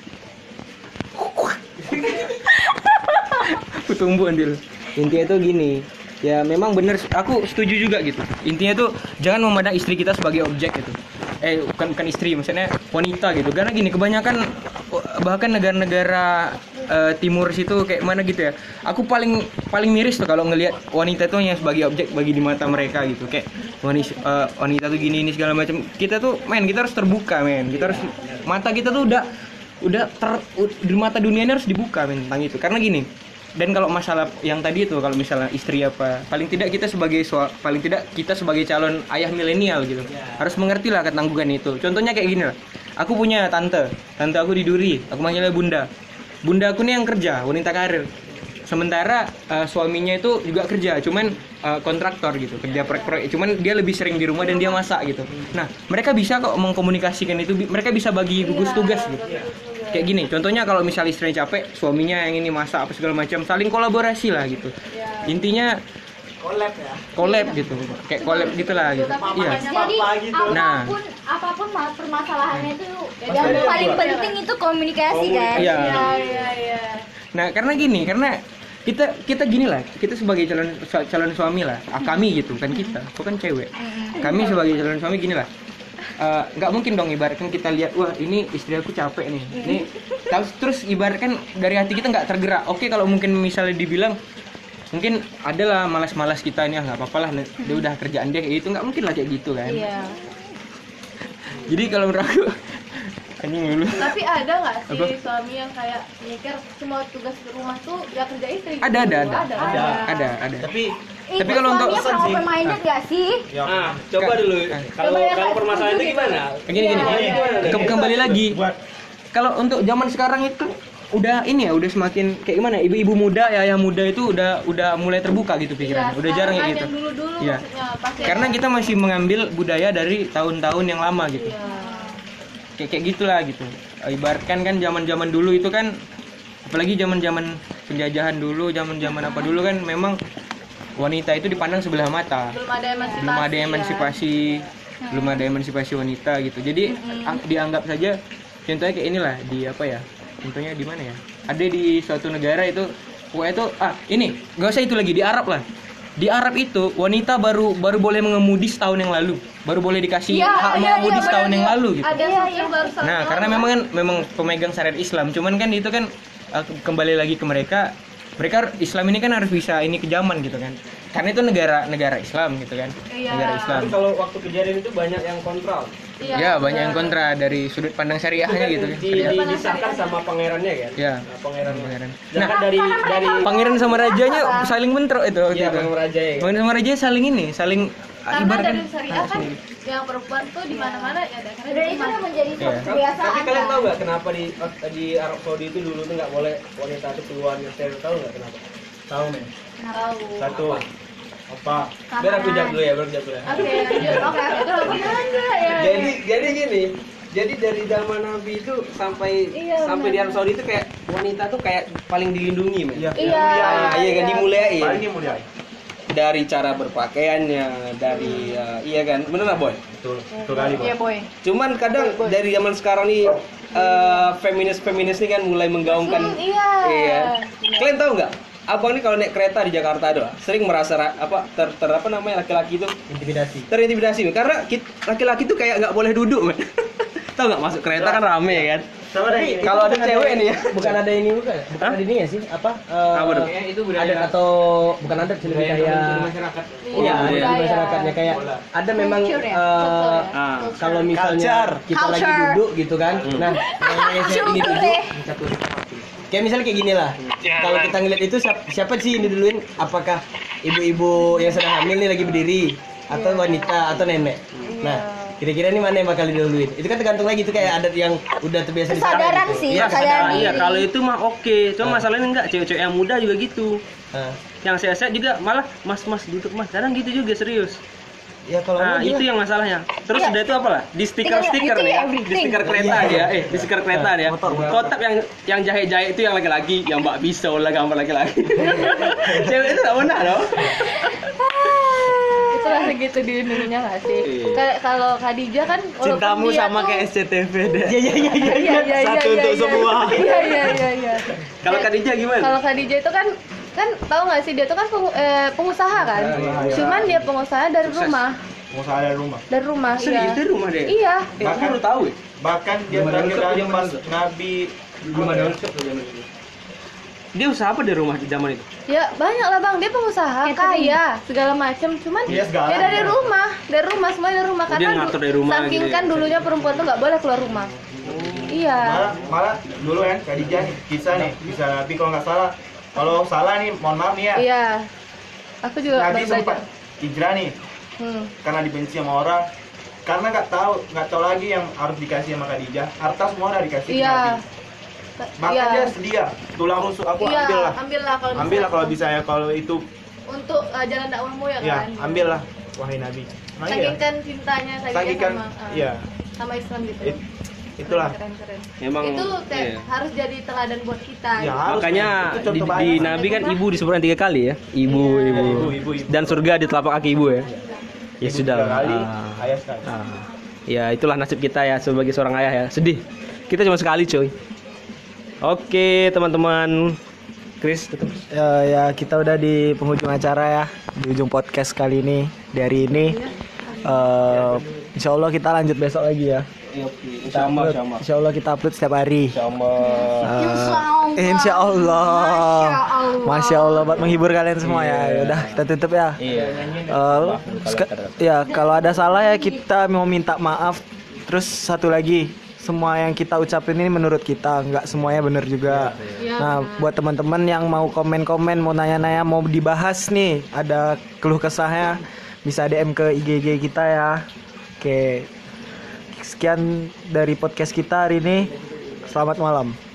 Aku tumbuh andil. intinya tuh gini ya memang bener aku setuju juga gitu intinya tuh jangan memandang istri kita sebagai objek gitu eh bukan bukan istri maksudnya wanita gitu. Karena gini kebanyakan bahkan negara-negara eh, timur situ kayak mana gitu ya. Aku paling paling miris tuh kalau ngelihat wanita tuh yang sebagai objek bagi di mata mereka gitu. Kayak wanita wanita tuh gini ini segala macam. Kita tuh men kita harus terbuka men. Kita harus mata kita tuh udah udah ter di mata dunia ini harus dibuka men tentang itu. Karena gini dan kalau masalah yang tadi itu kalau misalnya istri apa paling tidak kita sebagai sua- paling tidak kita sebagai calon ayah milenial gitu. Harus mengerti lah ketanggungan itu. Contohnya kayak gini lah. Aku punya tante. Tante aku di Duri. Aku manggilnya bunda. Bunda aku nih yang kerja wanita karir. Sementara eh, suaminya itu juga kerja cuman eh, kontraktor gitu kerja proyek-proyek cuman dia lebih sering di rumah dan dia masak gitu. Nah mereka bisa kok mengkomunikasikan itu mereka bisa bagi gugus tugas gitu kayak gini contohnya kalau misalnya istrinya capek suaminya yang ini masak apa segala macam saling kolaborasi lah gitu intinya Collab ya. collab gitu kayak collab gitulah gitu iya Jadi Nah. apa pun apa pun ma- permasalahannya itu yang paling penting itu komunikasi kan. Iya. Iya iya iya. Nah, karena gini, karena kita kita gini lah, kita sebagai calon calon suami lah, ah, kami gitu kan kita, bukan cewek. Kami sebagai calon suami gini lah. Eh, nggak mungkin dong ibaratkan kita lihat wah ini istri aku capek nih ini terus terus ibaratkan dari hati kita nggak tergerak oke kalau mungkin misalnya dibilang mungkin adalah malas-malas kita ini ah, nggak apa-apa lah dia udah kerjaan dia kayak gitu nggak mungkin lah kayak gitu kan Iya. jadi kalau menurut aku anjing dulu Tapi ada nggak sih Apa? suami yang kayak mikir semua tugas di rumah tuh ya kerja istri? Ada, gitu? ada, ada. ada. ada ada Tapi Tapi kalau untuk sama pemainnya gak sih? Ah, coba dulu. Kalau kalau permasalahan itu gimana? gini gini, Gimana, gimana? Ke- kembali lagi. Kalau untuk zaman sekarang itu udah ini ya, udah semakin kayak gimana? Ibu-ibu muda ya, yang muda itu udah udah mulai terbuka gitu pikirannya. udah jarang kayak gitu. dulu dulu Iya. pasti Karena kita masih mengambil budaya dari tahun-tahun yang lama gitu. Iya. Kayak kayak gitulah gitu. Ibaratkan kan zaman-zaman dulu itu kan apalagi zaman-zaman penjajahan dulu, zaman-zaman apa dulu kan memang wanita itu dipandang sebelah mata. belum ada emansipasi belum ada ya. emansipasi. Belum ada emansipasi wanita gitu. Jadi ang- dianggap saja contohnya kayak inilah di apa ya contohnya di mana ya? Ada di suatu negara itu pokoknya itu ah ini gak usah itu lagi di Arab lah. Di Arab itu wanita baru baru boleh mengemudi setahun yang lalu. Baru boleh dikasih Iya, hak iya, mengemudi iya, setahun benar, yang iya. lalu gitu. Ada baru setahun Nah, karena memang kan memang pemegang syariat Islam, cuman kan itu kan uh, kembali lagi ke mereka. Mereka Islam ini kan harus bisa ini ke zaman gitu kan. Karena itu negara negara Islam gitu kan. Iya. Negara Islam. Tapi kalau waktu kejadian itu banyak yang kontrol. Iya, ya, banyak yang kontra dari sudut pandang syariahnya gitu kan. Di, di, disahkan sama pangerannya kan? Ya. Nah, pangeran. Pangeran. Sedangkan dari dari Pangeran sama rajanya saling bentrok itu Iya, gitu. Pangeran Raja ya. Pangeran sama raja saling ini, saling karena dari syariah kan yang perempuan tuh di mana-mana ya ada karena Dan di itu menjadi suatu Iya. kebiasaan. Tapi kalian kan? tahu nggak kenapa di di Arab Saudi itu dulu tuh nggak boleh wanita itu keluar nyetir? Tahu nggak kenapa? tahu men tahu satu apa Biar aku jawab dulu ya, biar aku jawab dulu ya. oke lanjut (laughs) oke ya Jadi jadi gini, jadi dari zaman Nabi itu sampai Iya, sampai di benar. Arab Saudi itu kayak wanita tuh kayak paling dilindungi, men. Iya. iya Ah, iya kan dimuliain. paling dimuliain Dari cara berpakaiannya, dari uh, iya kan, bener nggak boy? betul betul kali iya Bang. boy Cuman kadang dari zaman sekarang nih uh, feminis-feminis nih kan mulai menggaungkan Hmm, iya Iya. Kalian tahu nggak? Abang nih kalau naik kereta di Jakarta doang sering merasa ra- apa ter, ter apa namanya laki-laki itu intimidasi terintimidasi karena laki-laki tuh kayak nggak boleh duduk men. (laughs) tahu nggak masuk kereta kan rame ya kan? Sama deh. Kalau ada cewek nih ya. bukan ada ini bukan bukan Hah? ada ini ya sih? Apa eh, Apa tuh? itu ada atau bukan ada sih lebih kayak masyarakat. iya ada di budaya. masyarakatnya. Kayak ada memang ya? eh, ya? Ah. kalau misalnya kita lagi duduk gitu kan nah (laughs) yang saya ini duduk kayak misalnya kayak gini lah. Kalau kita ngeliat itu siapa, siapa sih ini duluin? Apakah ibu-ibu yang sedang hamil nih lagi berdiri? Atau wanita atau nenek? Nah kira-kira ini mana yang bakal diduluin itu kan tergantung lagi itu kayak adat yang udah terbiasa di sana Kesadaran gitu. sih, iya kesadaran. Iya, kalau itu mah oke. Cuma masalahnya enggak, cewek-cewek yang muda juga gitu. Nah, Yang saya juga malah mas-mas duduk mas, kadang gitu juga serius. ya kalau Nah, itu yang masalahnya. Terus udah itu apa lah? Di stiker-stiker nih ya, ya, di stiker kereta Iya, dia, eh di stiker kereta dia. Motor. Kotak yang yang jahit-jahit itu yang laki-laki, yang mbak pisau lah gambar laki-laki. (laughs) Cewek itu enggak benar dong. (laughs) itu lah segitu di dulunya nggak sih Iya. Kayak kalau Khadijah kan cintamu sama tuh- kayak SCTV deh iya iya iya iya iya iya Satu iya, untuk iya, semua. iya iya iya iya Kalau Khadijah gimana? kalau Khadijah itu kan kan tahu nggak sih dia tuh kan pengu- eh, pengusaha kan iya. cuman dia pengusaha dari rumah mau saya dari rumah dari rumah Serius iya dari rumah deh. iya baru tahu ya. bahkan dia terakhir pas. Nabi ada workshop tuh zaman itu. Dia usaha apa di rumah di zaman itu? ya banyak lah bang. Dia pengusaha kaya segala macam cuman segala. dia dari rumah dari rumah semua dari rumah. Oh, karena dia ngatur dari rumah saking gitu ya. kan dulunya perempuan tuh nggak boleh keluar rumah. Iya. Malah malah dulu kan Khadijah nih kisah nih kisah. Nabi kalau nggak salah kalau salah nih mohon maaf nih ya. Iya. Aku juga Nabi sempat hijrah nih. Hmm. karena dibenci sama orang. Karena nggak tahu nggak tahu lagi yang harus dikasih sama Khadijah harta semua udah dikasih ke iya. Nabi bahkan Iya. dia sedia tulang rusuk aku iya ambil lah ambil lah kalau ambil lah bisa. kalau bisa ya kalau itu untuk uh, jalan dakwahmu ya ya kan ambil lah wahai Nabi nah, iya saking kan cintanya saking kan sama uh, iya sama Islam gitu it- itulah keren, keren. Memang itu kayak iya. harus jadi teladan buat kita ya gitu. harus Makanya itu di, di baik. Nabi kan ibu disebutkan tiga kali ya. Ibu, ibu. ibu, ibu, ibu. Dan surga di telapak kaki ibu ya. Ya Ibu sudah. kali Ah. ayah sekali Ah. Ya itulah nasib kita ya sebagai seorang ayah ya. Sedih. Kita cuma sekali cuy. Oke teman-teman. Chris tutup. Ya, ya kita udah di penghujung acara ya di ujung podcast kali ini dari ini. Eh Insya Allah kita lanjut besok lagi ya. Kita upload, Insya Allah. Kita upload setiap hari. Eh, Insya Allah. Masya Allah. Buat menghibur kalian semua ya. Ya udah kita tutup ya. Eh, sek- ya kalau ada salah ya kita mau minta maaf. Terus satu lagi semua yang kita ucapin ini menurut kita, nggak semuanya benar juga. Iya, Nah, buat teman-teman yang mau komen-komen, mau nanya-nanya, mau dibahas nih, ada keluh kesahnya, bisa DM ke IG kita ya. Oke, sekian dari podcast kita hari ini. Selamat malam.